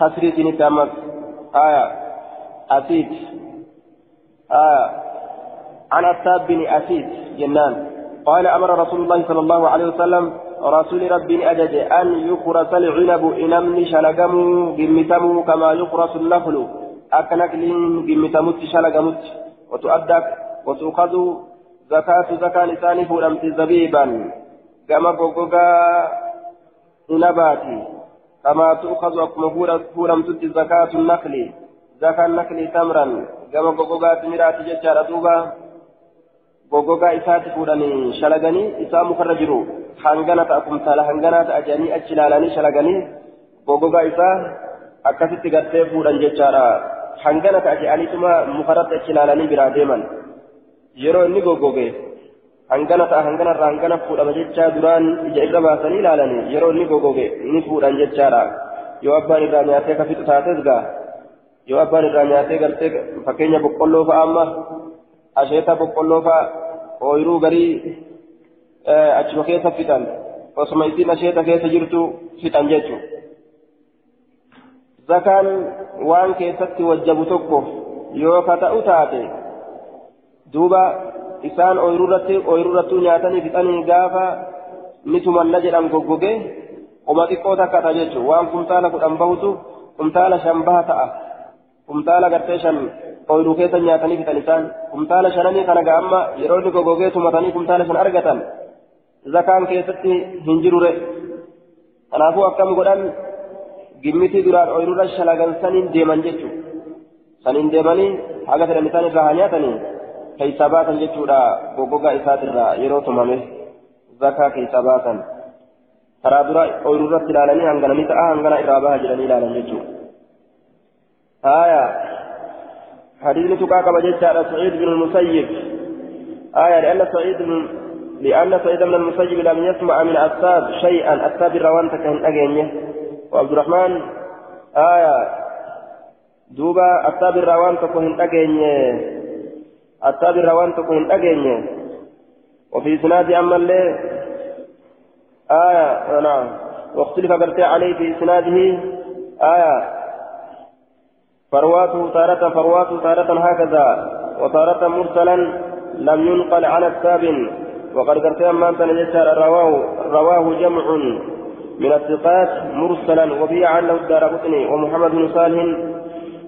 كسري سنة أمس آية أسيد. آية عن عتاب بن أسيد جنان. قال أمر رسول الله صلى الله عليه وسلم رسول ربي أجج أن يخرس العنب إنمني شلقمو بمتمو كما يخرس النخل. أكنكل بمتمت شلقمت وتؤدى وتؤخذ زكاة زكاة لسان فولمت زبيبا. كما قوقا نباتي كما تؤخذ أكما فولمت زكاة النخل زكاة النخل تمرا كما قوقا تمرات ججارة دوبا goggogaa isaatti fuudhanii shalaganii isaa mukarra jiru hangana ta'a kumtaala hangana ta'a jedhanii achi ilaalanii shalaganii goggogaa isaa akkasitti gartee fuudhan jechaadha hangana ta'a jedhaniituma mukarratti achi ilaalanii hangana ta'a hanganarraa hangana fuudhama jechaa duraan ija irra baasanii ilaalanii yeroo inni goggoge ni fuudhan jechaadha yoo abbaan irraa nyaatee ka fixu taates gaa yoo abbaan irraa nyaatee gartee fakkeenya boqqolloo fa'a amma asheeta boqqolloo fa'a ooyiruu garii achuma keessa fixan osuma isiin asheeta keessa jirtu fixan jechuudha. zakaan waan keessatti wajjabu tokko yoo ka ta'u taate duuba isaan ooyiruurrattuu nyaatanii fixanii gaafa ni tumanna jedhan goggogee qoma xiqqoo takka ta'a jechuudha waan kumtaala kudhan bahutu kumtaala shan baha ta'a kumtaala gartee shan ooyiruu keessa nyaatanii fixan isaan kumtaala shananii kana ga'amma yeroo inni goggogee tumatanii kumtaala shan argatan zakaan keessatti hin jirure kanaafuu akkam godhan gimmitii duraan ooyiruurra shalagan saniin deeman jechuudha saniin deemanii haga fedhan isaan irraa haa nyaatanii yeroo tumame zakaa keeysaa baasan karaa dura ooyiruurratti ilaalanii hangana ni ta'a hangana irraa baha jedhanii ilaalan jechuudha. آية حديث تقاك بجد على سعيد بن المسيب آية لأن سعيد بن لأن سعيد بن المسيب لم يسمع من أسباب شيئا أسباب الروان تكهن أجنيه وعبد الرحمن آية دوبا أسباب الروان تكهن أجنيه أسباب الروان تكهن أجنيه وفي سناد أما اللي آية نعم. واختلف برتي عليه في سناده آية. فرواته تارة فرواته تارة هكذا. وتارة مرسلا لم ينقل عن الساب وقد قرت أما أنت رواه رواه جمع من الثقات مرسلا. وبه عنه الدار قطني ومحمد بن صالح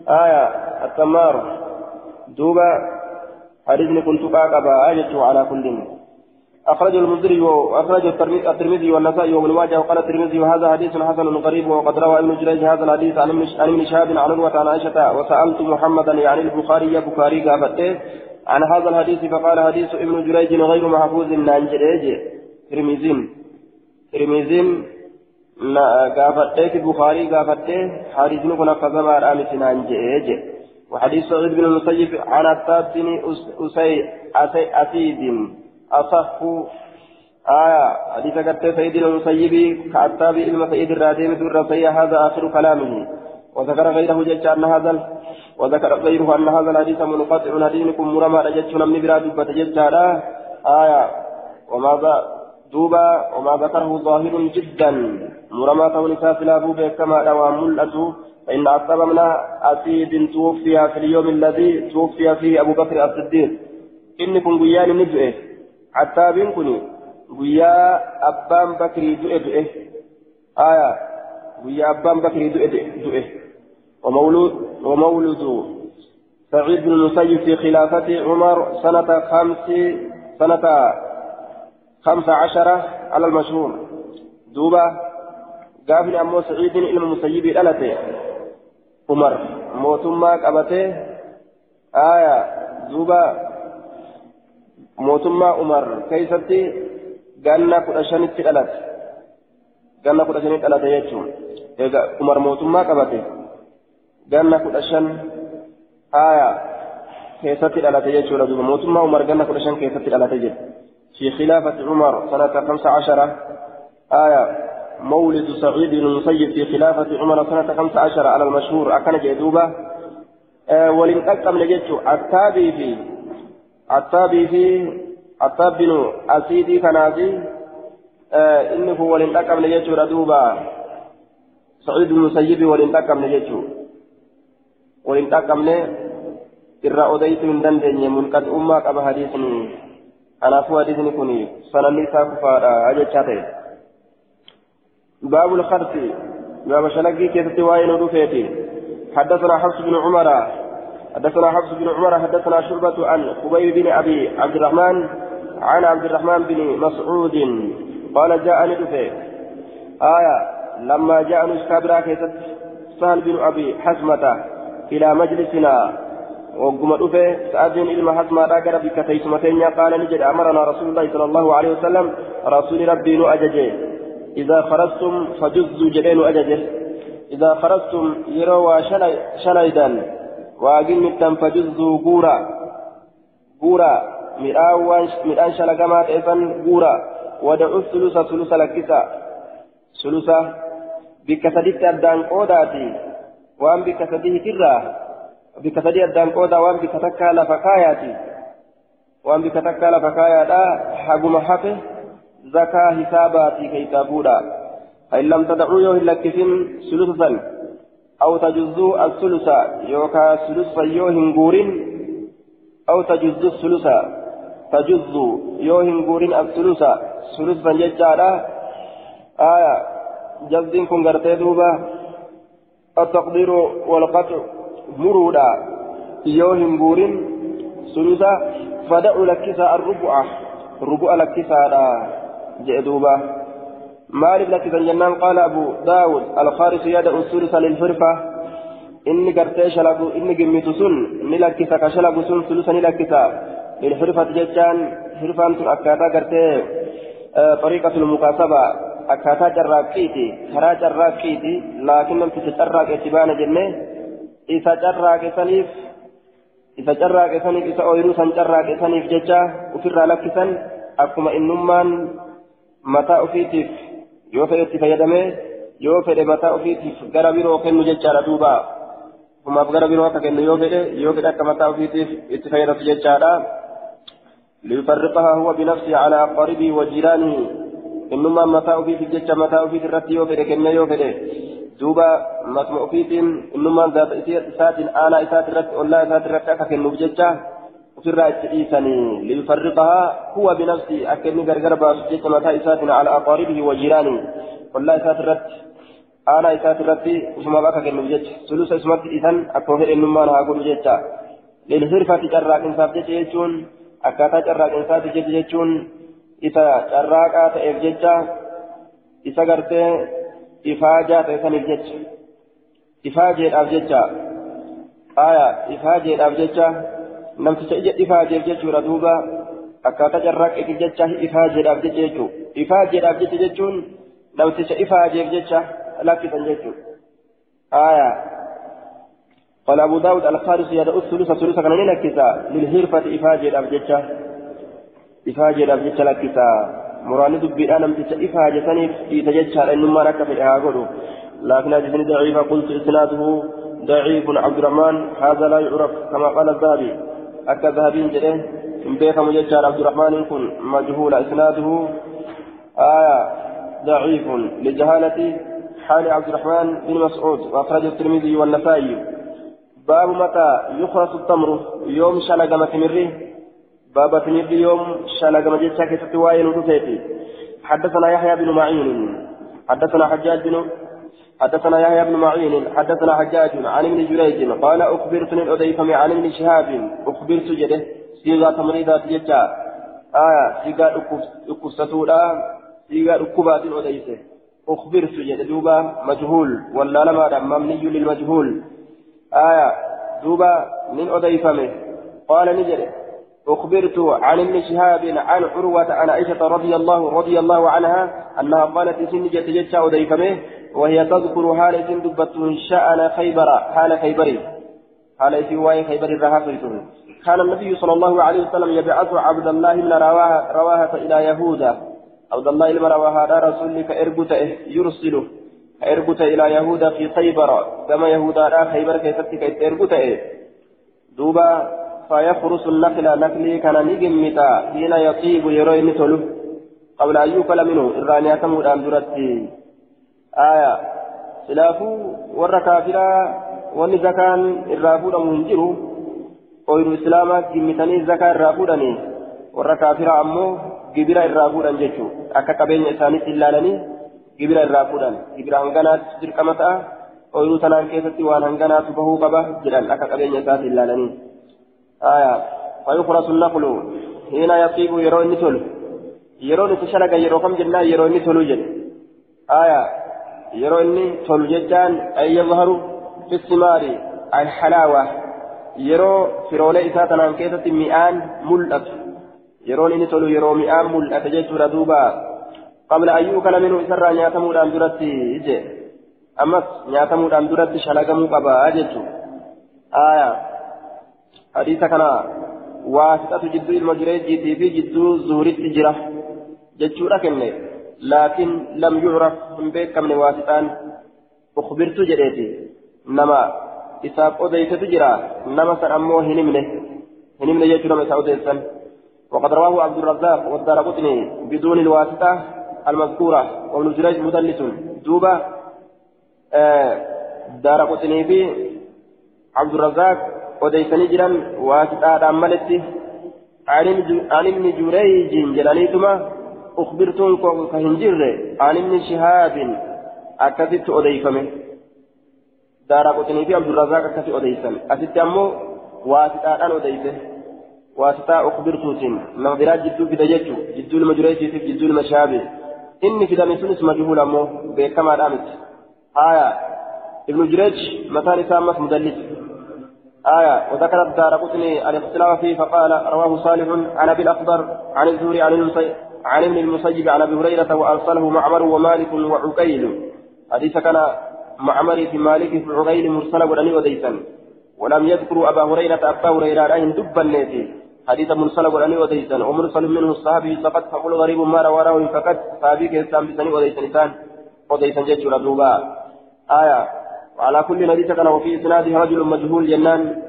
آية التمار. دوبا حديث كنت قاقبا آية على كل أخرج المنذري وأخرج الترمذي والنسائي وابن ماجه وقال الترمذي وهذا حديث حسن غريب وقد روى ابن جريج هذا الحديث عن ابن شهاب عن عروة عن عائشة وسألت محمدا يعني البخاري بخاري قابته عن هذا الحديث فقال حديث ابن جريج غير محفوظ عن جريج. ترمذي. ترمذي قابته بخاري قابته حديث كنا كذبا عن جريج. وحديث سعيد بن المسيب عن عتاب بن أسي أسيد. أصح آية حديث قد سيدنا المسيب كعتاب علم سيد الراديم در هذا آخر كلامه. وذكر غيره جج أن هذا وذكر غيره أن هذا الحديث منقطع حديثكم مرمى رجت من براد بتجج آية وماذا دوبا وما ذكره ظاهر جدا. مرمى تونسا فلابو كما دوام ملأته فإن من أسيد توفي في اليوم الذي توفي فيه أبو بكر الصديق. إنكم قيان نجئه attaabiin kun guyyaa abbaan bakrii du'e du'e aya guyyaa abbaan bakrii du'e du'e ومولد سعيد بن المسيب في خلافة عمر سنة خمس سنة خمس عشرة على المشهور. دوبا قابل أمو سعيد إلى المسيب الألتي عمر موتما قبته آية دوبا mootummaa umar keessatti ganna kudha shanitti dhalate ganna kudha shanitti dhalate jechuun egaa umar mootummaa qabate ganna kudha shan haaya keessatti dhalate jechuudha duuba mootummaa umar ganna kudha shan keessatti dhalate jedhe في خلافة عمر سنة خمس عشرة آية مولد سعيد بن المسيب في خلافة عمر سنة خمس عشرة على المشهور. أكن جدوبة. آه ولن أكم نجدت التابي في التابي في التاب بن أسيدي كنازي آه إنه هو لنتكم نجيتشو ردوبا سعيد بن المسيب ولنتكم نجيتشو ولنتكم irraa odeytu hin dandeenye munqaxi'ummaa qaba hadiisni kanaafuu hadiisni kun sananni isaa kufaadha jechaa ta'e باب الخرس باب شلقي كيف تواين ودفيتي حدثنا حفص بن عمر. حدثنا حفص بن عمر. حدثنا شعبة عن خبيب بن أبي عبد الرحمن عن عبد الرحمن بن مسعود. قال جاءني دفي آية لما جاءني اسكابرا كيست سهل بن أبي حزمة إلى مجلسنا. وقم دفي سأذن إلما حزمة راقر بك تيسمتين قال نجد أمرنا رسول الله صلى الله عليه وسلم. رسول ربي نؤججي إذا خرجتم فجزوا جلال وأججل إذا خرجتم يروى شنيدا وأجل متا فجزوا قورا. قورا. مرآن شلقمات إذا قورا. ودعوا الثلث ثلث لكسا. ثلث. بكسدت أدان قوداتي. وأن بكسده كرا بكسد أدان قودا وأن بكتكا لفكاياتي. وأن بكتكا لفكاياتا. حقم حقه zakaa hisaabaati keeysaa fuudha فإن لم تدعوا يوه لكسين سلسا أو تجزوا الثلث يوكا سلسا يوه غورين أو تجزوا الثلث تجز يوهن قورين الثلث ثلثا ججالا. آية جزء كن قرتي دوبا. التقدير والقطع مرودا. يوهن قورين ثلثا فدعوا لكسا الربع. الربع لكسا جئدوبا مالك لكسا جنان قال أبو داود الخارس يدعو الثلث للحرفة inni gartee shalagu inni gimmitu sun ni lakkisa ka shalagu sun sulusa ni lakkisa للحرفة جتان حرفان تن أكاتا قرتي طريقة المكاسبة أكاتا جراكيتي كرا جراكيتي لكن لم تتجراك اتبان جنة إذا جراك سنيف إذا جراك سنيف إذا أويرو سن جراك سنيف جتا وفر لك سن أكما إنمان متى أفيتف يوفي اتفيدمي يوفي متى أفيتف قربيرو كنو جتا دوبا وما قربيرو كنو يوفي يوفي أكما متى أفيتف اتفيدت جتا ليفرقها هو بنفسه على أقاربه وجيرانه إنما متاع في الججة متاع في الرتي يوفد كنا يوفد دوبا مسمع فيت إنما ذات إسات آلا إسات الرت ولا إسات الرت أكن بججة الرأي إيساني ليفرقها هو بنفسه أكن غرغر بججة متاع إسات على أقاربه وجيرانه ولا إسات الرت آلا إسات الرت وسما بك كن بججة ثلث اسمت إذن أكوهر إنما نهاقول بججة للهرفة جراك إنساب ججة يجون akkaataa carraaqinsaati jecha jechuun isa carraaqaa ta'eef jecha isa gartee ifaajaa ta'e saniif jecha. Ifaajeedhaaf jecha. Aya ifaajeedhaaf jecha. Namticha ija ifaajeef jechuudha duuba akkaataa carraaqeetiif jecha ifaajeedhaaf jecha jechuu ifaajeedhaaf jecha jechuun namticha ifaajeef jecha lakkisan jechuu aya قال أبو داود الخارج يدعو الثلث ثلث كان لكسا للهرفة إفاجة الأبجتة إفاجة الأبجتة لكسا مراني دبي أنا متى إفاجة سنيف يتججها إنما ركب الإهاجر لكن هذه ضعيفة قلت إسناده ضعيف عبد الرحمن هذا لا يعرف كما قال الذهبي أكا ذهبين جده بيك مججار عبد الرحمن يكون مجهول إسناده آية ضعيف لجهالة حال عبد الرحمن بن مسعود وأخرجه الترمذي والنسائي باب متى يخرس التمر يوم شلق متمره باب تمر يوم شلق كتت واين ودفيتي حدثنا يحيى بن معين حدثنا حجاج بن حدثنا يحيى بن معين حدثنا حجاج عن ابن جريج قال أخبرت من أديفم عن ابن شهاب أخبرت جده صيغة تمريضات جتا آية صيغة أكفتولا صيغة أكبات أديسه أخبرت جده دوبا مجهول ولا لما مبني للمجهول. آية دوبا من أضيفمه قال نجري أخبرت عن ابن شهاب عن عروة عن عائشة رضي الله رضي الله عنها أنها قالت سن جت جت أضيفمه وهي تذكر حال سن دبت شأن خيبر حال خيبر حال في واي خيبر الرهافيتون كان النبي صلى الله عليه وسلم يبعث عبد الله بن رواها رواها إلى يهوذا. عبد الله بن رواها رسولك إربت يرسله ergute ilaa yahuda fi khaybara gama yahudaadhaa khaybar keessatti ka itti فيخرس النخل نخلي كان نجمتا حين يطيب يروي مثله قبل أن يؤكل منه إراني أتمود أن درتي آية سلافو ور كافرا وني زكان الرافود منجر ooyiruu islaamaa gimmitanii zakaa irraa fuudhanii warra kaafiraa ammoo gibira irraa fuudhan jechuudha akka qabeenya isaaniitti ilaalanii gibira irraa fuudhan gibira hanganaatti dirqama ta'a ooyiruu tanaan keessatti waan hanganaatu bahuu qaba jedhan ilaalanii. فيخرس النخل حين يطيب يرون نتل يرون تشلق يرون كم جنة يرون نتل جن. آية. يرون نتل ججان أي يظهر في الثمار الحلاوة. يرو فرولي إساتنا كيسة مئان ملأت. يرون نتل يرو مئان ملأت. جيسورة دوبا. قبل أن يؤكل منه إسرى نياتمو دان درتي إجي. أمس نياتمو دان درتي شلقمو قبا. أجيتو. آية. حديث كان واسطة جدو المجريجي في جدو زهري التجرة جتشورا كنه لكن لم يعرف من بيك من واسطان أخبرت جريتي نما إساف أوديت تجرى نما سأمو هنمنه هنمنه جتشورا مسا أوديسا وقد رواه عبد الرزاق والدار قطني بدون الواسطة المذكورة وابن جريج مدلس دوبا آه دار قطني في عبد الرزاق odeysanii jiran waasixaadhaan maletti عن ابن جريج جلاليتما أخبرتم كهنجر عن ابن شهاب أكثت أديفمه دار قطني في عبد الرزاق أكثت أديسا أكثت أمو واسطة أديسه واسطة أخبرتوتين نظرات جدو في دجاجو جدو المجريج في جدو المشابه إني في دمي سنس مجهول أمو بكما رامت آية ابن جريج مثال سامس مدلس آية وذكر الدار قطني الاختلاف فيه فقال رواه صالح عن أبي الأخضر عن الزهري عن عن ابن المسيب عن أبي هريرة وأرسله معمر ومالك وعقيل. حديث كان معمر في مالك في عقيل مرسل ولني وديسا. ولم يذكروا أبا هريرة أبا هريرة أين دبا نيتي حديث مرسل ولني وديسا. ومرسل منه الصحابي فقد فقل غريب ما رواه فقد صحابي كيسام بسني وديسا. وديسا جيش ردوبا آية وعلى كل حديث كان وفي إسناده رجل مجهول جنان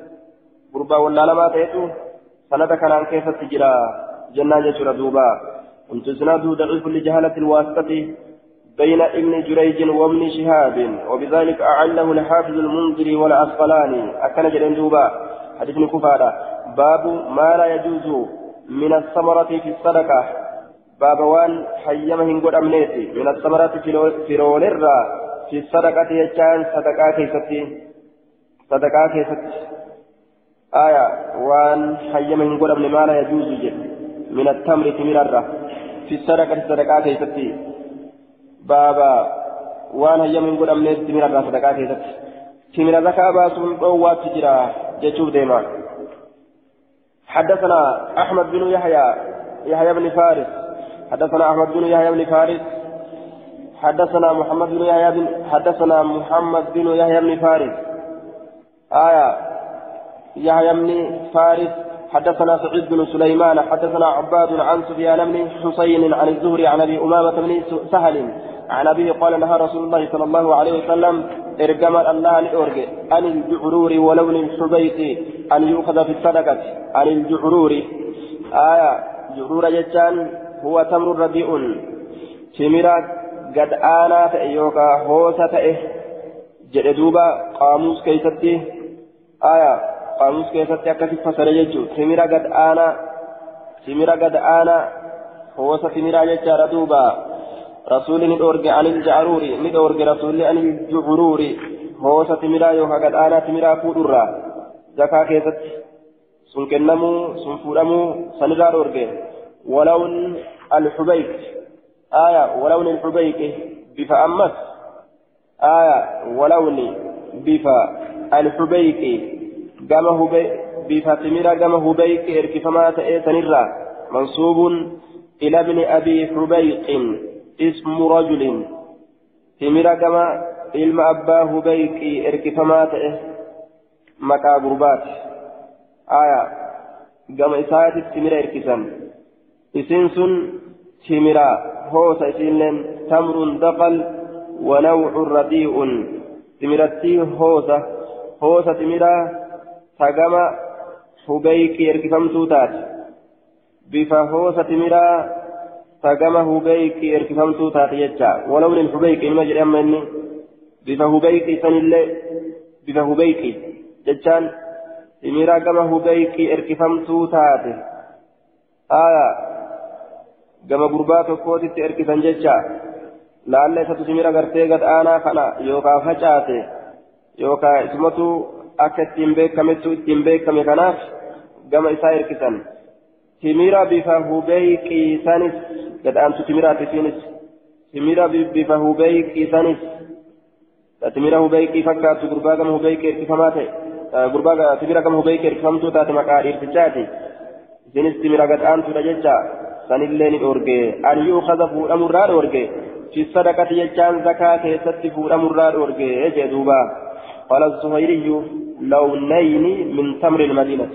قربا ولا لما تيتو سند كان عن كيف تجرى جنان جسر دوبا. كنت إسناده ضعيف لجهالة الواسطة بين ابن جريج وابن شهاب وبذلك أعله الحافظ المنذري والعسقلاني أكن جرين دوبا. حديث كفارة. باب ما لا يجوز من الثمرة في الصدقة. باب وان حيمه قد أمنيتي. من الثمرة في رولرا في الصدقة يجان صدقة كيستي صدقة كيستي آية وان حي من قول ابن ما لا يجوز من التمر تمررة في الصدقة صدقة كيستي بابا وان حي من قول ابن تمررة صدقة كيستي تمر زكاة باسون قوات تجرى جتشوف ديما حدثنا أحمد بن يحيى يحيى بن فارس حدثنا أحمد بن يحيى بن فارس حدثنا محمد بن يحيى بن حدثنا محمد بن يحيى بن فارس. آية. يحيى بن فارس. حدثنا سعيد بن سليمان. حدثنا عباد عن سفيان بن حسين عن الزهري عن أبي أمامة بن سهل عن ابيه قال نهى رسول الله صلى الله عليه وسلم إرجم الله لأرجع. عن الجعرور ولون الحبيط أن يؤخذ في الصدقة. عن الجعرور. آية. جعرور جتان. هو تمر رديء تمرات duuba qaamuus keessatti aya qaamuus keessatti akkasi fasale jechuun timira gad aanaa timira gad aanaa hoosa timiraa jechaadha duuba rasuulli ni dhoorge anil ja'aruuri ni dhoorge rasuulli anil jucuruuri hoosa timiraa yookaan gad aanaa timiraa fuudhurraa zakaa keessatti sun kennamuu sun fuudhamuu sanirraa dhoorge walaun alxubayk آية ولون الحبيك بفا أمس. آية ولون بفا الحبيك قام بفا تميرا قام هبيك إركفما تأتنرا. منصوب إلى ابن أبي حبيق اسم رجل. تميرا قام علم أبا هبيك إركفما تأه مكا قربات آية قام إساءة تميرا إركسا إسنسن تميرا هوس إسلم تمر دقل ونوع رديء. تمرتي هوسة هوسة تمرا تقام هبيك يركفم توتات. بفا هوسة تمرا تقام هبيك يركفم توتات يجا. ولون الهبيك إما جري أمني بفا هبيك سنلي بفا هبيك جتان تميرا كما هبيكي اركفمتو تاتي آية. كما قربات وقوتي اركفن ججا لعل إساتو تميرا قرتي قد آنا خنا يوكا فجاتي يوكا اسمتو akka ittiin beekamettu ittiin beekame kanaaf gama isaa hirkisan timira bifa hubeyqiisanis gadhaantu timiraati isiinis timira bifa hubeyqiisanis timira hubeyqii fakkaattu gurbaa gama hubeyqii hirkifamaa ta'e gurbaa timira gama hubeyqii hirkifamtuu taate maqaa dhiirtichaati isiinis timira gadhaantudha jecha sanillee ni dhoorge. An yuukaza fuudhamurraa dhoorge. Fi sadaqati jechaan zakaa keessatti fuudhamurraa dhoorge jee duubaa قال الزهيري لونين من تمر المدينة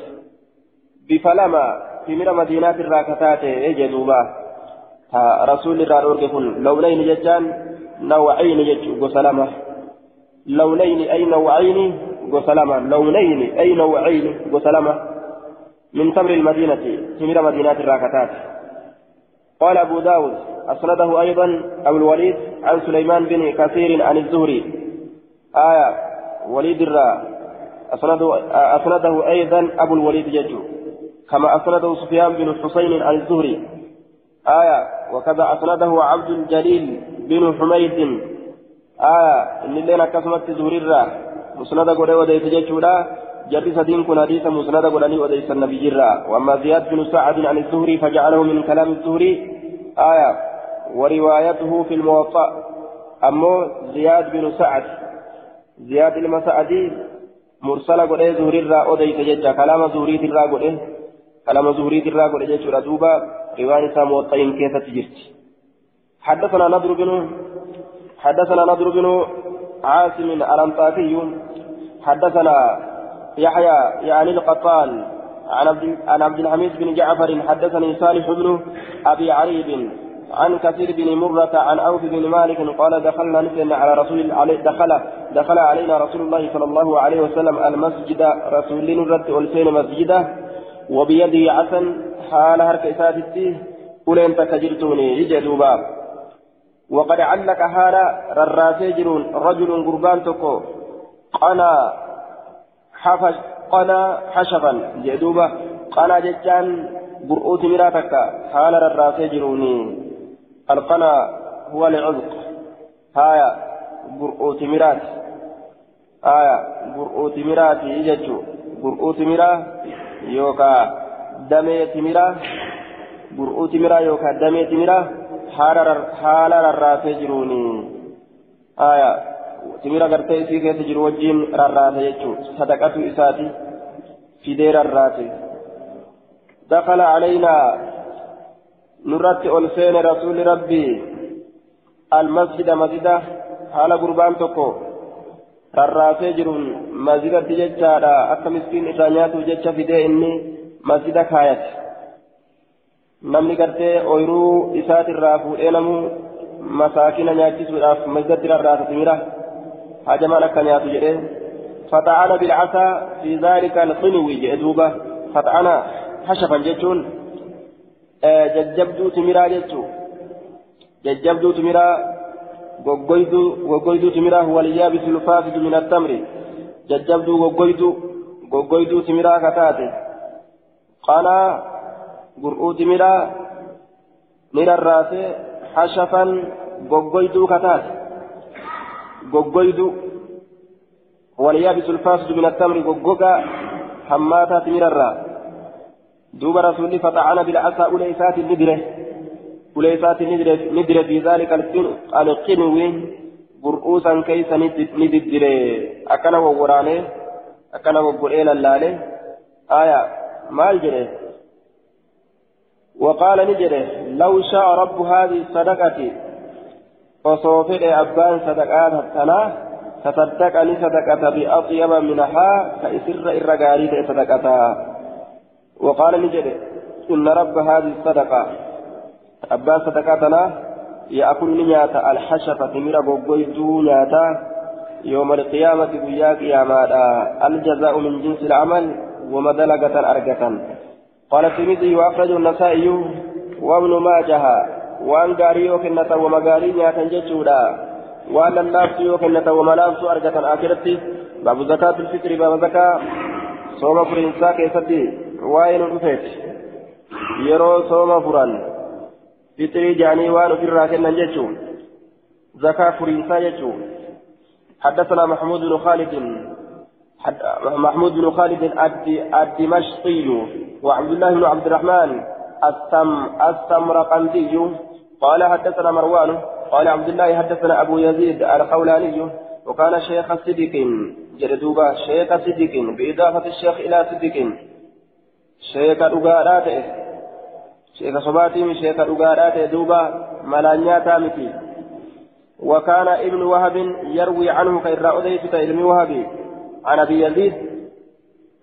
بفلما من مدينة الراكتات يجدوبا رسول الله أرجفون لونين ججان نوعين يجو وسلامة لونين أي نوعين وسلامة لونين أي نوعين وسلامة من تمر المدينة من مدينة الراكتات قال أبو داود أسنده أيضا أبو الوليد عن سليمان بن كثير عن الزهري. آية وليد الرا أسنده, أسنده أيضا أبو الوليد ججو كما أسنده سفيان بن حسين عن الزهري. آية وكذا أسنده عبد الجليل بن حميد. آية إن لنا كسمت زهري الرا مسند قد وديت ججو لا جري سدين كن حديث مسند قد وديت النبي الرا وأما زياد بن سعد عن الزهري فجعله من كلام الزهري آية وروايته في الموطأ أمو زياد بن سعد زياد المسعدي مرسل قد زهري الرا أديت ججا كلام زهري الرا قد كلام زهري الرا قد ججا دوبا رواية موطئين كيف تجرت حدثنا نضر بن حدثنا نضر بن عاصم الأنطاكي حدثنا يحيى يعني القطان عن عبد عن عبد الحميد بن جعفر حدثني صالح بن أبي عريب عن كثير بن مرة عن أوف بن مالك قال دخلنا نسلنا على رسول علي دخل دخل علينا رسول الله صلى الله عليه وسلم المسجد رسول نرد ألسين مسجدا وبيده عسن حال هرك إساتتي أولين تكجرتوني يجدوبا وقد علق هذا رراسي رجل قربان تكو قنا حفش قنا حشفا جدوبا قنا ججان برؤوت مراتك حال رراسي جروني القنا هو العذق هايا برؤوت مرات آية برؤوت مرات يججو برؤوت مرا يوكا دمي تمرا برؤوت مرا يوكا دمي تمرا حال رراسي جروني آية timira gartee isii keessa jiru wajjiin rarraate jechuun sadaqatu isaati fidee rarraate calaynaa nurratti ol seene rasuuli rabbii almasjida masjida haala gurbaan tokko rarraasee jiruun masjidatti jechaadha. Akka miskiin irraa nyaatuuf jecha fidee inni masjida kaayate. Namni gartee ooyiruu isaatirraa fuudhee namu masaakina nyaachisuudhaaf masjidatti rarraase timira hajamaan akka nyaatu jedhe fata'ana bilcasaa fi zaalika alqinwi jedhe duuba fata'ana hashafan jechuun jajjabduu timiraa jechuu jajjabduu timiraa goggoyduu timiraa waliyaabisu lfaafidu min attamri jajjabduu goggoyduu goggoyduu timiraa kataate qanaa gur'uu timiraa ni rarraase hashafan goggoyduu kataate goggoydu waliyaabisu lfaasidu min attamri goggoga hammaataa timirarraa duuba rasuulli faxacana bilcasaa ulee isaatiin ni dire ulee isaatiin ni dire fi daalika alqinwi gur'uu san keeysa ni diddire akkana wawwaraanee akkana goggodhee lallaale aya maal jedhe وقال نجده لو شاء رب هذه الصدقة osoo fedhe abbaan sadaqaa tanaa tasaddaqa ni sadaqata biaxyaba minahaa ka isirra irra gaarii ta'e sadaqata waqaala ni jedhe inna rabba haadhi sadaqa abbaan sadaqaa tanaa yaakulu ni nyaata alxashafa timira goggoyduu nyaata يوم القيامة بيا قيامادا الجزاء من جنس العمل ومدلقة أرقة قال الترمذي وأخرجه النسائي وابن ماجه waan gaarii yoo kennatan wama gaarii nyaatan jechuudha. Waan lallaaftu yoo kennatan wama laaftu argatan akiratti baabu zakaatu lfitri baaba zakaa صوم فرنسا كيستي وين رفيت يرو صوم فران فطري جاني وان في الراكن نجتو زكاة فرنسا يجو حدثنا محمود بن خالد محمود بن خالد الدمشقي وعبد الله بن عبد الرحمن السم السمرقندي قال حدثنا مروان قال عبد الله حدثنا أبو يزيد الخولاني وكان شيخ صدق جلدوبا شيخ صدق بإضافة الشيخ إلى صدق شيخ أغارات شيخ صباتي شيخ أغارات دوبا ملانيا تامتي وكان ابن وهب يروي عنه خير أديت علم وهب. عن أبي يزيد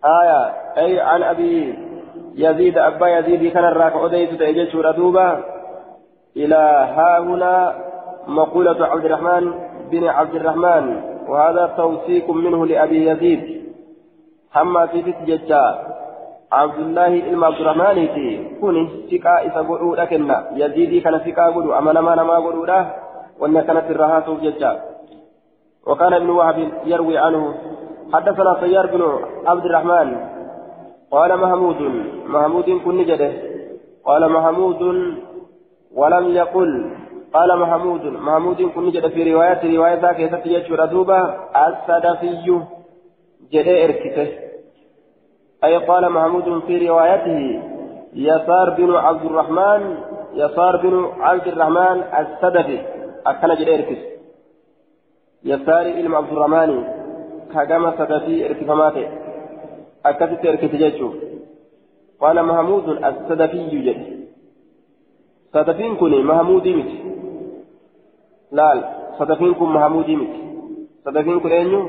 آية أي عن أبي يزيد أبا يزيد كان الراك أديت تأجج ردوبا إلى ها هنا مقولة عبد الرحمن بن عبد الرحمن وهذا توثيق منه لأبي يزيد. حما في ججا عبد الله إلما عبد الرحمن كوني سكا إذا قلوا لكن يزيدي كان سكا قلوا أما نما نما قلوا له وأن كانت الرهات ججا وكان ابن وهب يروي عنه حدثنا سيار بن عبد الرحمن. قال محمود محمود كن جده. قال محمود ولم يقل. قال محمود. محمود كن جد في رواية. رواية ذاك يتفي دوبا السدفي جد إركته. أي قال محمود في روايته. يسار بن عبد الرحمن. يسار بن عبد الرحمن السدفي. أكن جد إركس يسار إلم عبد الرحمن. كجمع سدفي إركفماته أكدت إركس قال محمود السدفي جد. صدفين كوني محمودي مت laal sadafiin kun mahamuudii miti sadafiin kun eenyu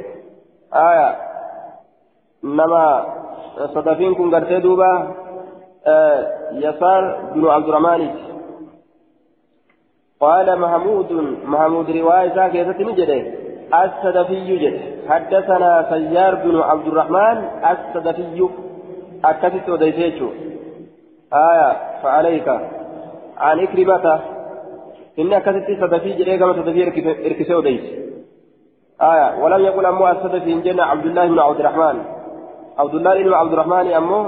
aya nama sadafiin kun gartee duuba yasaar binu abdurahmaaniiti قال محمود محمود رواية كيف نجده السدفي جد حدثنا سيار بن عبد الرحمن السدفي أكدت وديتيتو آية فعليك عن إكرمة إني أكثت صدفي جري كما صدفي إركسه وديس آية ولم يقل أمو الصدفي إن جنة عبد الله بن عبد الرحمن عبد الله بن عبد الرحمن أمو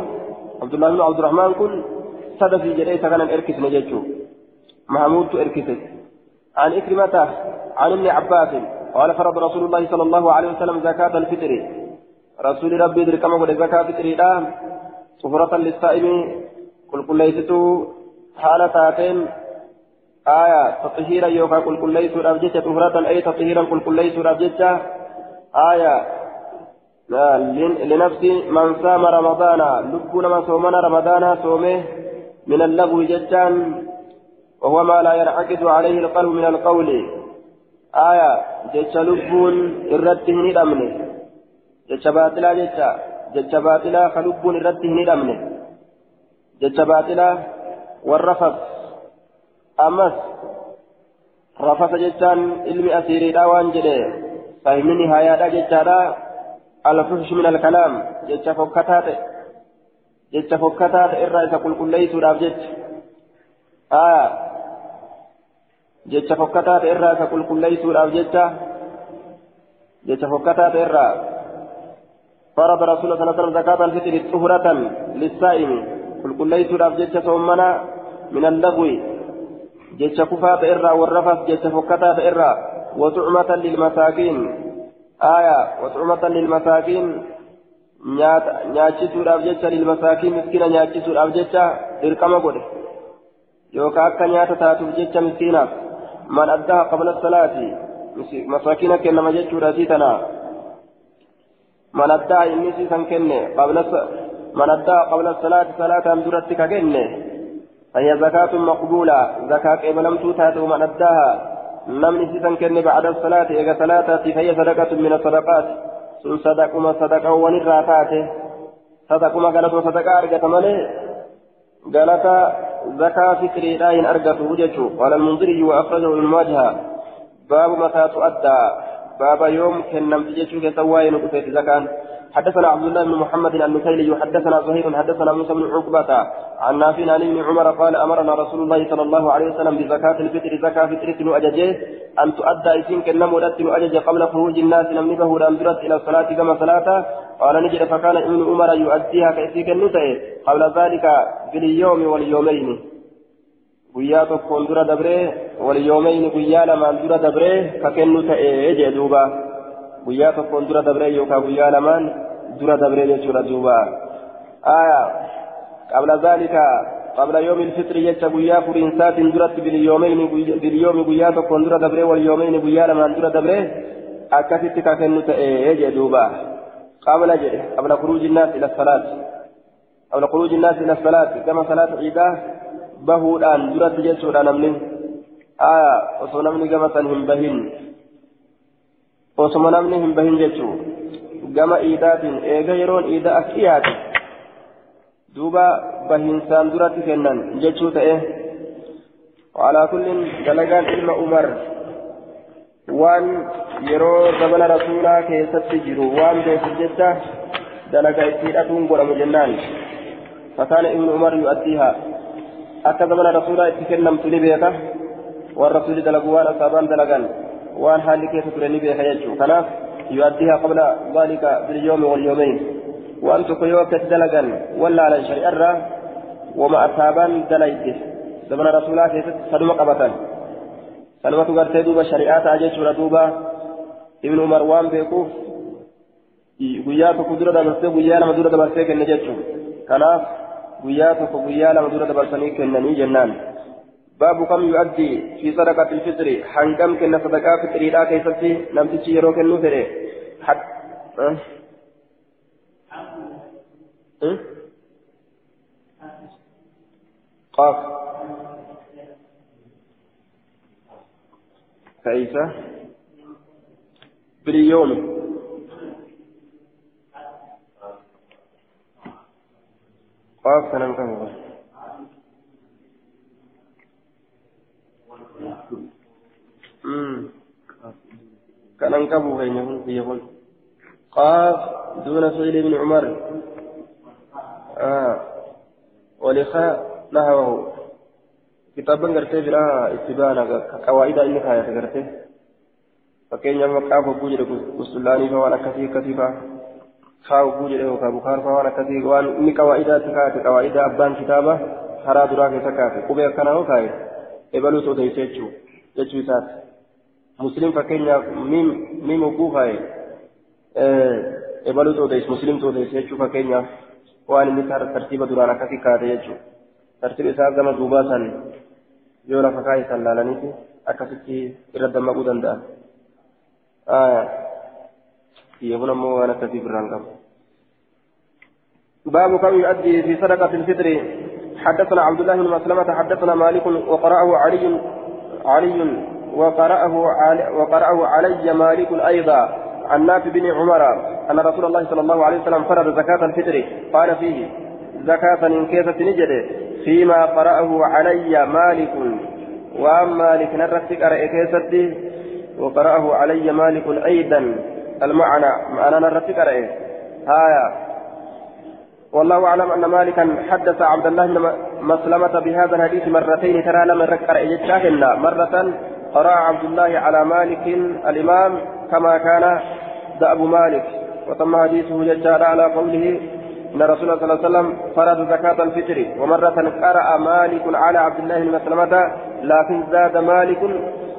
عبد الله بن عبد الرحمن كل صدفي جري سكن إركس محمود إركسه عن إكرمة عن ابن عباس قال فرض رسول الله صلى الله عليه وسلم زكاة الفطر رسول ربي يدرك كما زكاة الفطر صفرة للصائم قل قل ليست حالتين آية تطهيرا يوكا قل كل ليس رابجة طهرة أي تطهيرا قل كل ليس رابجة آية لنفس من صام رمضان لبنا من صومنا رمضان صومه من اللغو ججان وهو ما لا ينعقد عليه القلب من القول آية جج لبون الرد هني جج باطلا جج جج باطلا خلبون الرد هني جج باطلا والرفض. أمس رفض جتان علمي أسيري داوان جده فهمني هيادا جتارا الفحش من الكلام. جتا فكتات. جتا فكتات. إذا قل قل ليس رابجت آه. جتا فكتات. إذا قل قل ليس رابجت جتا فكتات. إرى فرض رسول الله صلى الله عليه وسلم زكاة الفطر طهرة للصائم. قل قل ليس رابجت ثمنا من اللغو جيش كفاة إرى والرفث جيش فكتة إرى وطعمة للمساكين آية وطعمة للمساكين nyaachisuudhaaf jecha lilmasaakiin miskiina nyaachisuudhaaf jecha dirqama godhe yookaan akka nyaata taatuuf jecha miskiinaaf man addaa qabla salaati masaakiina kennama jechuudha sii tanaa man addaa inni siisan kenne man addaa qabla salaati salaataan duratti ka kenne فهي زكاة مقبولة. زكاة قبلم توتات ومن أداها؟ نمني سيسن بعد الصلاة. إذا صلاة فهي صدقة من الصدقات. سن صدقما صدقة ونراتات صدقما قالت صدقة أرجة مالي قالت زكاة فكري لا إن وجهه. قال المنذري وأخرجه من وجهه باب متى تؤدى باب يوم كن نمت جيشوك سواين زكاة. حدثنا عبد الله بن محمد النسيلي حدثنا زهير حدثنا موسى بن عقبة عن نافع عن ابن عمر قال أمرنا رسول الله صلى الله عليه وسلم بزكاة الفطر زكاة فطرة أججه أن تؤدى إسين كنم ودت أجج قبل خروج الناس نمنبه لأمدرت إلى الصلاة كما صلاة. قال نجد فكان ابن عمر يؤديها كيفيك النساء قبل ذلك باليوم واليومين. guyyaa tokkoon dura dabree waliyoomayni guyyaa lamaan dura dabree duuba guyyaa tokkoon dura dabree yookaan guyyaa lamaan dura dabree jechuudha duuba aya qabla zaalika qabla yoomi ilfitri jecha guyyaa furiinsaatiin duratti biliyoomi guyyaa tokkoon dura dabree waliyoomayni guyyaa lamaan dura dabree akkasitti ka kennu ta'ee jee duuba qabla jedhe qabla kuruuji الناس إلى الصلاة قبل خروج الناس إلى الصلاة كما صلاة عيداه bahuudhaan duratti jechuudha namni aya osoo namni gama san hin bahin osoma namni hin bahin jechuu gama iidaatiin eega yeroon iida as dhiyaate duuba bahinsaan duratti kennan jechuu ta'e وعلى كل دلقان علم عمر وان يرو زمن رسولا كيست جرو وان بيت الجدة دلقا اتيراتون قرم جنان فكان ابن عمر يؤديها akka zamana rasuulaa itti kennamtu ni beeka waan rasuuli ture ni beeka jechuu kanaaf yu'addihaa qabla daalika bilyoomi walyoomeyn waan tokko yoo akkasi dalagan wallaalan shari'arraa wama asaabaan dalayde zamana rasuulaa keessatti saduma qabatan sanumatu gartee duuba shari'aa ta'a jechuudha duuba ibnu umar waan beekuuf guyyaa tokko dura dabarsee guyyaa lama dura dabarsee kenne jechuudha kanaaf guyyaa tokko guyyaa lama dura dabarsanii kennanii jennaan baabu kam yu'addi fi sadaqati ilfitri hangam kenna sadaqaa fitriidhaa keessatti namtichi yeroo kennuu fedhe قاف كيف باليوم qaaf kanan qabu keenya kun biyya kun qaaf duuna fi'ili ibn umar ولخاء نهوه. كتابا غرتي بلا اتبانا قواعد اني كاية غرتي فكين يوم قاف بوجد وسلاني فوانا كثير كثيفا خاو بوجد وكا بخار فوانا كثير. وان إني قواعد تكات قواعد أبان كتابا خرا درا في تكات قبي كان هو كاي ابلو تو مسلم فكين ميم ميم وقوفاي ابلو تو دي مسلم تو دي سيچو فكين waan inni tartiiba duraan akkasii kaate jechuudha tartiiba isaa gama duubaa san yoo lafa kaa'e san laalaniiti akkasitti irra dammaquu danda'an yeehun ammoo waan akkasii birraan qabu باب كم يؤدي في صدقة الفطر حدثنا عبد الله بن مسلمة حدثنا مالك وقرأه علي علي وقرأه علي وقرأه علي مالك أيضا. عن نافع بن عمر أن رسول الله صلى الله عليه وسلم فرض زكاة الفطر. قال فيه زكاة إن كيست نجد فيما قرأه علي مالك. وأم مالك نرت قرأ كيست؟ وقرأه علي مالك أيضا. المعنى أنا نرت قرأ هايا والله أعلم أن مالكا حدث عبد الله بن مسلمة بهذا الحديث مرتين ترى لم يركر مرة قرأ عبد الله على مالك الإمام كما كان دأب مالك وتم حديثه ججال على قوله إن رسول الله صلى الله عليه وسلم فرض زكاة الفطر ومرة قرأ مالك على عبد الله بن مسلمة لكن زاد مالك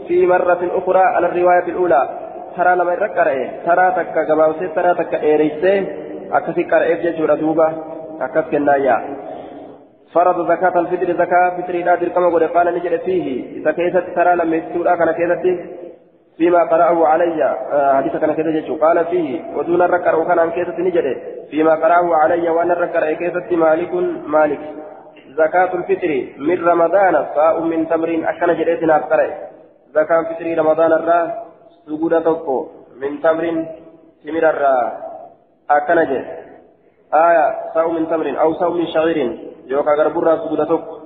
في مرة أخرى على الرواية الأولى. ترى لما يركر ترى تكا جباوسي ترى تكا إيريسي أكسي قرأ ججور دوبة أكسك النايا. فرض زكاة الفطر زكاة فطر لا كما قال نجد فيه. إذا كيست ترى لما يستورا كان كيست فيما قرأه علي حديث كان جيتشو قال فيه ودون الركر وكان عن كيسة نجده فيما قرأه علي وأن الركر كيسة مالك مالك. زكاة الفطر من رمضان صاء من تمر أكن جريتنا أبقره زكاة الفطر رمضان الرا سجود من تمر تمر الرا أكن جر آية صاء من تمر أو صاء من شعير يوكا غربرا سجود توكو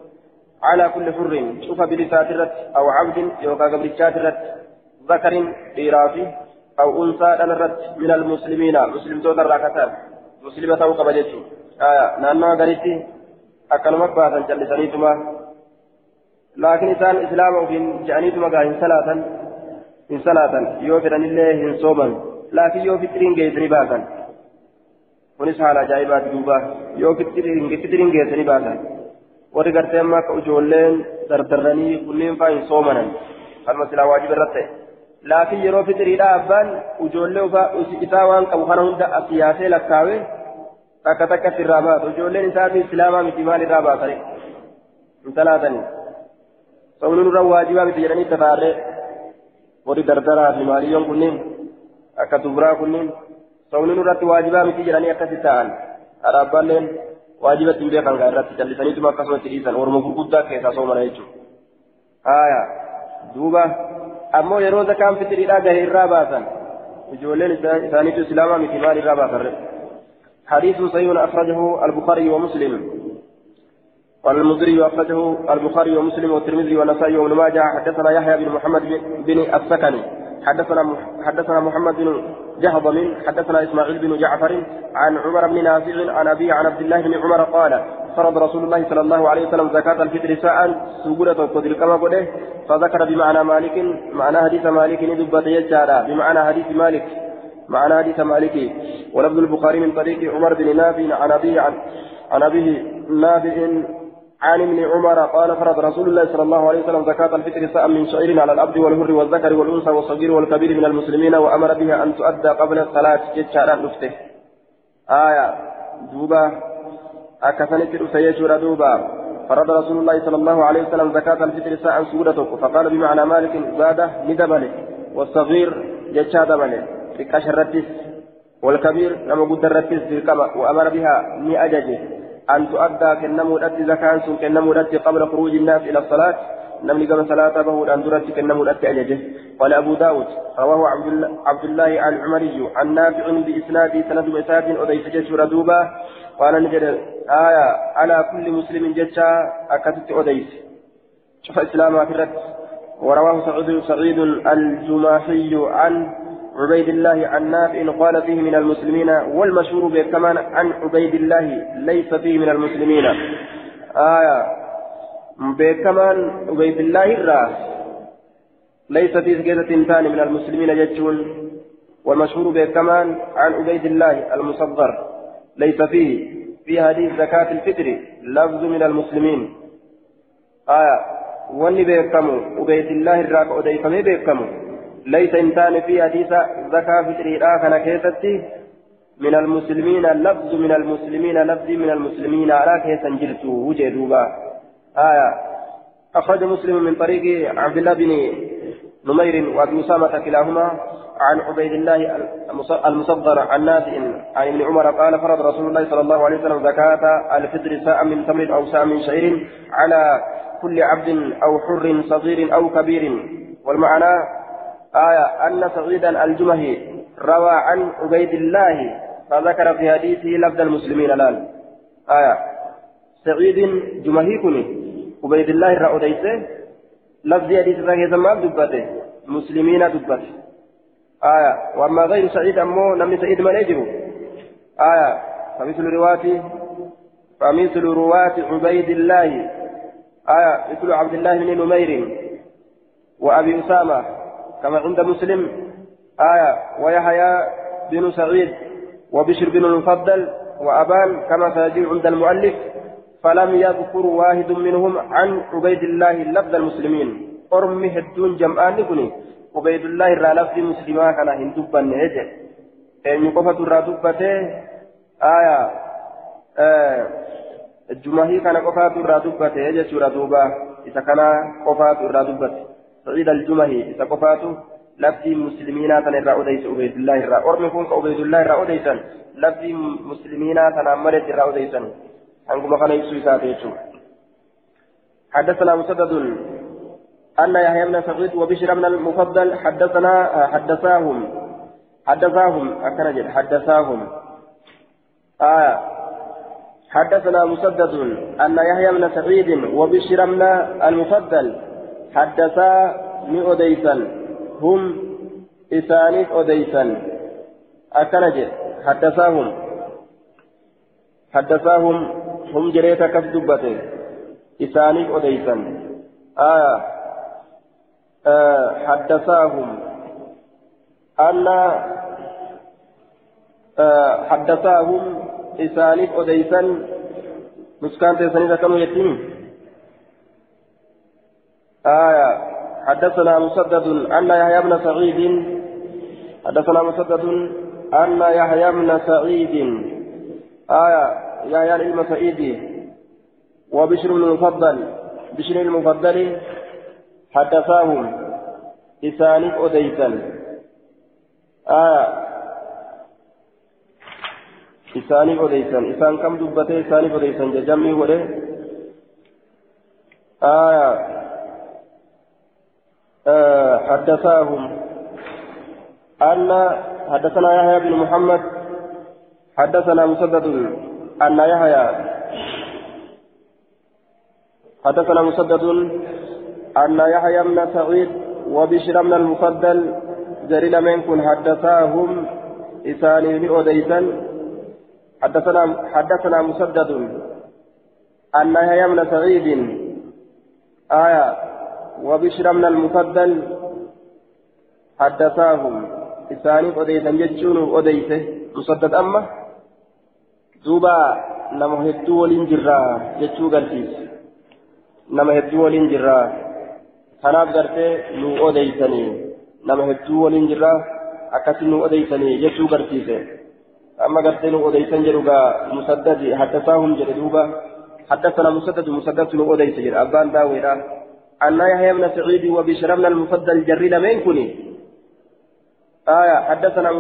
على كل فر شوف بلسات الرت أو عبد يوكا غبريشات الرت. ذكر إيرافي أو أنثى دلرت من المسلمين مسلم توتر راكتان مسلمة أو قبلته آية نانا غريتي أكلمك أن جلسانيتما. لكن إنسان إسلام وفين جانيتما قاهن صلاة إن صلاة يوفرن الله إن لكن يوفي ترين جيد رباتا kunis haala ajaa'ibaati duuba yoo fitiriin geessanii baasan warri gartee amma akka ijoolleen dardarranii kunneen faa hin soomanan kalma silaa waajiba irratti ta'e laakiin yeroo fitiriidha abbaan ijoollee isaa waan qabu kana hunda as yaasee lakkaawee takka takka irraa baatu ijoolleen isaati islaamaa miti maal irraa baasani hin talaatanii sabni nurra waajibaa miti jedhanii tataarree warri dardaraa fi maaliyyoon kunniin akka dubraa kunniin waajibaa miti jedhanii akkasi ta'an adaabbaalleen waajiba ittiin beekan gaa irratti callisaniituma akkasuma itti dhiisan orma gurguddaa keessaa soomana jechuudha haaya duuba ammoo yeroo zakaan fitiriidhaa gahee irraa baasan ijoolleen isaaniitu islaamaa miti maal irraa baasan حديث صحيح أخرجه البخاري ومسلم والمزري أخرجه البخاري ومسلم والترمذي والنسائي وابن ماجه حدثنا يحيى بن محمد بن السكني حدثنا حدثنا محمد بن جهضم حدثنا إسماعيل بن جعفر عن عمر بن نافع عن أبي عن عبد الله بن عمر قال فرض رسول الله صلى الله عليه وسلم زكاة الفطر ساعة سجودة القدر كما قده فذكر بمعنى مالك معنى حديث مالك ندبت يجارا بمعنى حديث مالك معنى حديث مالك. ولفظ البخاري من طريق عمر بن نافع عن أبي عن, عن أبيه نافع عن ابن عمر قال فرض رسول الله صلى الله عليه وسلم زكاة الفطر ساء من شعير على العبد والهر والذكر والأنثى والصغير والكبير من المسلمين وأمر بها أن تؤدى قبل الصلاة. جتشارا نفته آية دوبا أكثنت رسيشور دوبا فرض رسول الله صلى الله عليه وسلم زكاة الفطر ساء سورته فقال بمعنى مالك زاد ندبله والصغير جتشا دبله في كشرتس. والكبير لما قد الرتس وأمر بها ني أججه أن تؤدى كنمو الأتي زكاة سن كنمو الأتي قبل خروج الناس إلى الصلاة. نمني كما صلاة به أن درت كنمو الأتي أججه قال أبو داود رواه عبد الله, العمري عن نافع بإسناد سند وإسناد أديس جسر دوبا قال نجد آية على كل مسلم جتا أكتت أديس شوف إسلام في الرد. ورواه سعيد سعيد الجماحي عن عبيد الله عن نافع قال فيه من المسلمين والمشهور بكمان عن عبيد الله ليس فيه من المسلمين. آية. بكمان عبيد الله الراس ليس في سكيتة ثاني من المسلمين جتون والمشهور بكمان عن عبيد الله المصدر ليس فيه. في حديث زكاة الفطر لفظ من المسلمين. آية. واني بكمو. عبيد الله الراك أديفمي بكمو. ليس إنسان في حديث زكاة فطري كان كيستي من المسلمين لفظ من المسلمين لفظ من المسلمين على كيسا جرت وجدوبا. آية. أخرج مسلم من طريق عبد الله بن نمير وابن أسامة كلاهما عن عبيد الله المصدر عن نافع عن ابن عمر قال فرض رسول الله صلى الله عليه وسلم زكاة الفطر ساء من تمر أو ساء من شعير على كل عبد أو حر صغير أو كبير. والمعنى آية أن سعيدا الجمهي روى عن عبيد الله فذكر في حديثه لفظ المسلمين الآن. آية. سعيد جمهي كني عبيد الله رأوديسه لفظ حديث ذاك زمان دبته. مسلمين دبته. آية. وأما غير سعيد أمو لم سعيد من يجب آية. فمثل رواة فمثل رواة عبيد الله. آية. مثل عبد الله بن نمير. وأبي أسامة. كما عند مسلم. آية ويحيى بن سعيد وبشر بن المفضل وأبان كما سيجيء عند المؤلف فلم يذكر واحد منهم عن عبيد الله لفظ المسلمين. أرمي هدون جمعان لكني عبيد الله را لفظ مسلما كان هندوبا نهجه أن يقفت را آية آه كان قفات را دبته. يجي سورة دوبا. إذا كان قفات را دبته. سعيد الجمهي إذا قفاته لفظي مسلمين تنرى أديس عبيد الله الرا أرمي كون عبيد الله الرا لفظي مسلمين تنمرت الرا أديسا أنكم خنا يسوي حدثنا مسدد أن يحيى بن سعيد وبشر بن المفضل حدثنا حدثاهم حدثاهم أكنجد حدثاهم. آه. حدثنا مسدد أن يحيى بن سعيد وبشر بن المفضل حدثا ني أديسا هم إسانيف أديسا أكنج حدثاهم حدثاهم هم جريتا كسدبته إسانيف أديسا آية آه. حدثاهم أن آه. حدثاهم إسانيف أديسا نسكان تيسانيف كانوا يتيم. آية. حدثنا مسدد أن يحيى بن سعيد. حدثنا مسدد أن يحيى بن سعيد. آية. يحيى بن سعيد وبشر المفضل. بشر المفضل حدثاهم إسانيف أديسا آية. إسانيف أديسا إسان كم دبته؟ إسانيف أديسا جمعي ولي آية. آه حدثاهم. أن حدثنا يحيى بن محمد حدثنا مسدد أن يحيى حدثنا مسدد أن يحيى بن سعيد وبشر من المفضل جريل منكم حدثاهم إساني أوديسا حدثنا حدثنا مسدد أن يحيى بن سعيد آية وبشر من المفضل حدثاهم إساني أوديسا جتشون أوديسه مسدد أما دوبا نما هدو ولين جرا جتشو قلتيس نما هدو ولين جرا kanaaf gartee nu odeysanii nama hedduu waliin jirra akkasi nu odeysanii jechuu garsiise odeysan jedhu gaa musaddadi haddasaahum jedhe duuba حدثنا مسدد مسدد بن أوديس جل أبان داويرا أن يحيى بن سعيد وبشر بن المفضل جري من كني؟ آية حدثنا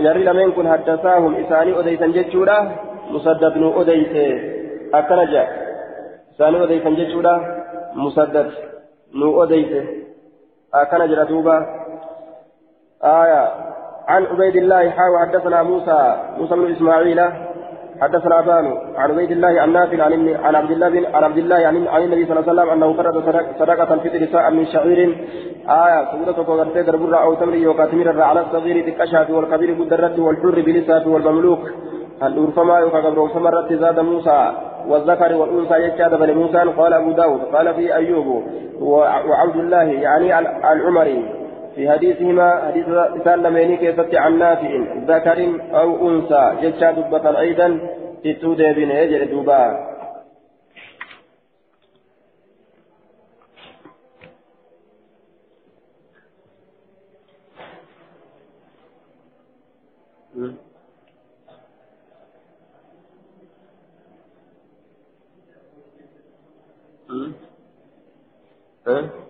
جري من كن حدثاهم إساني أوديس جتشورا مسدد بن أوديس أكنجا إساني أوديس جتشورا مسدد نو أديته أكن جرى دوبا. آية عن عبيد الله حاوى حدثنا موسى موسى بن إسماعيل حدثنا أبان عن عبيد الله عن نافع عن عن عبد الله بن عن عبد الله عن النبي صلى الله عليه وسلم أنه فرد صدقة الفطر ساعة من شعير. آية سورة وقرتي دربر أو تمر يوكاتمير على الصغير تكشف والكبير بالدرة والحر بالنساء والمملوك. هل فما يوكا سمرت زاد موسى والذكر والأنثى يجاد بني موسى. قال أبو داود قال في أيوب وعبد الله يعني العمري. في حديثهما حديث سلمين كيفت عن نافع ذكر أو أنثى جتشا دبة أيضا تتودي بن يجر دبا Huh?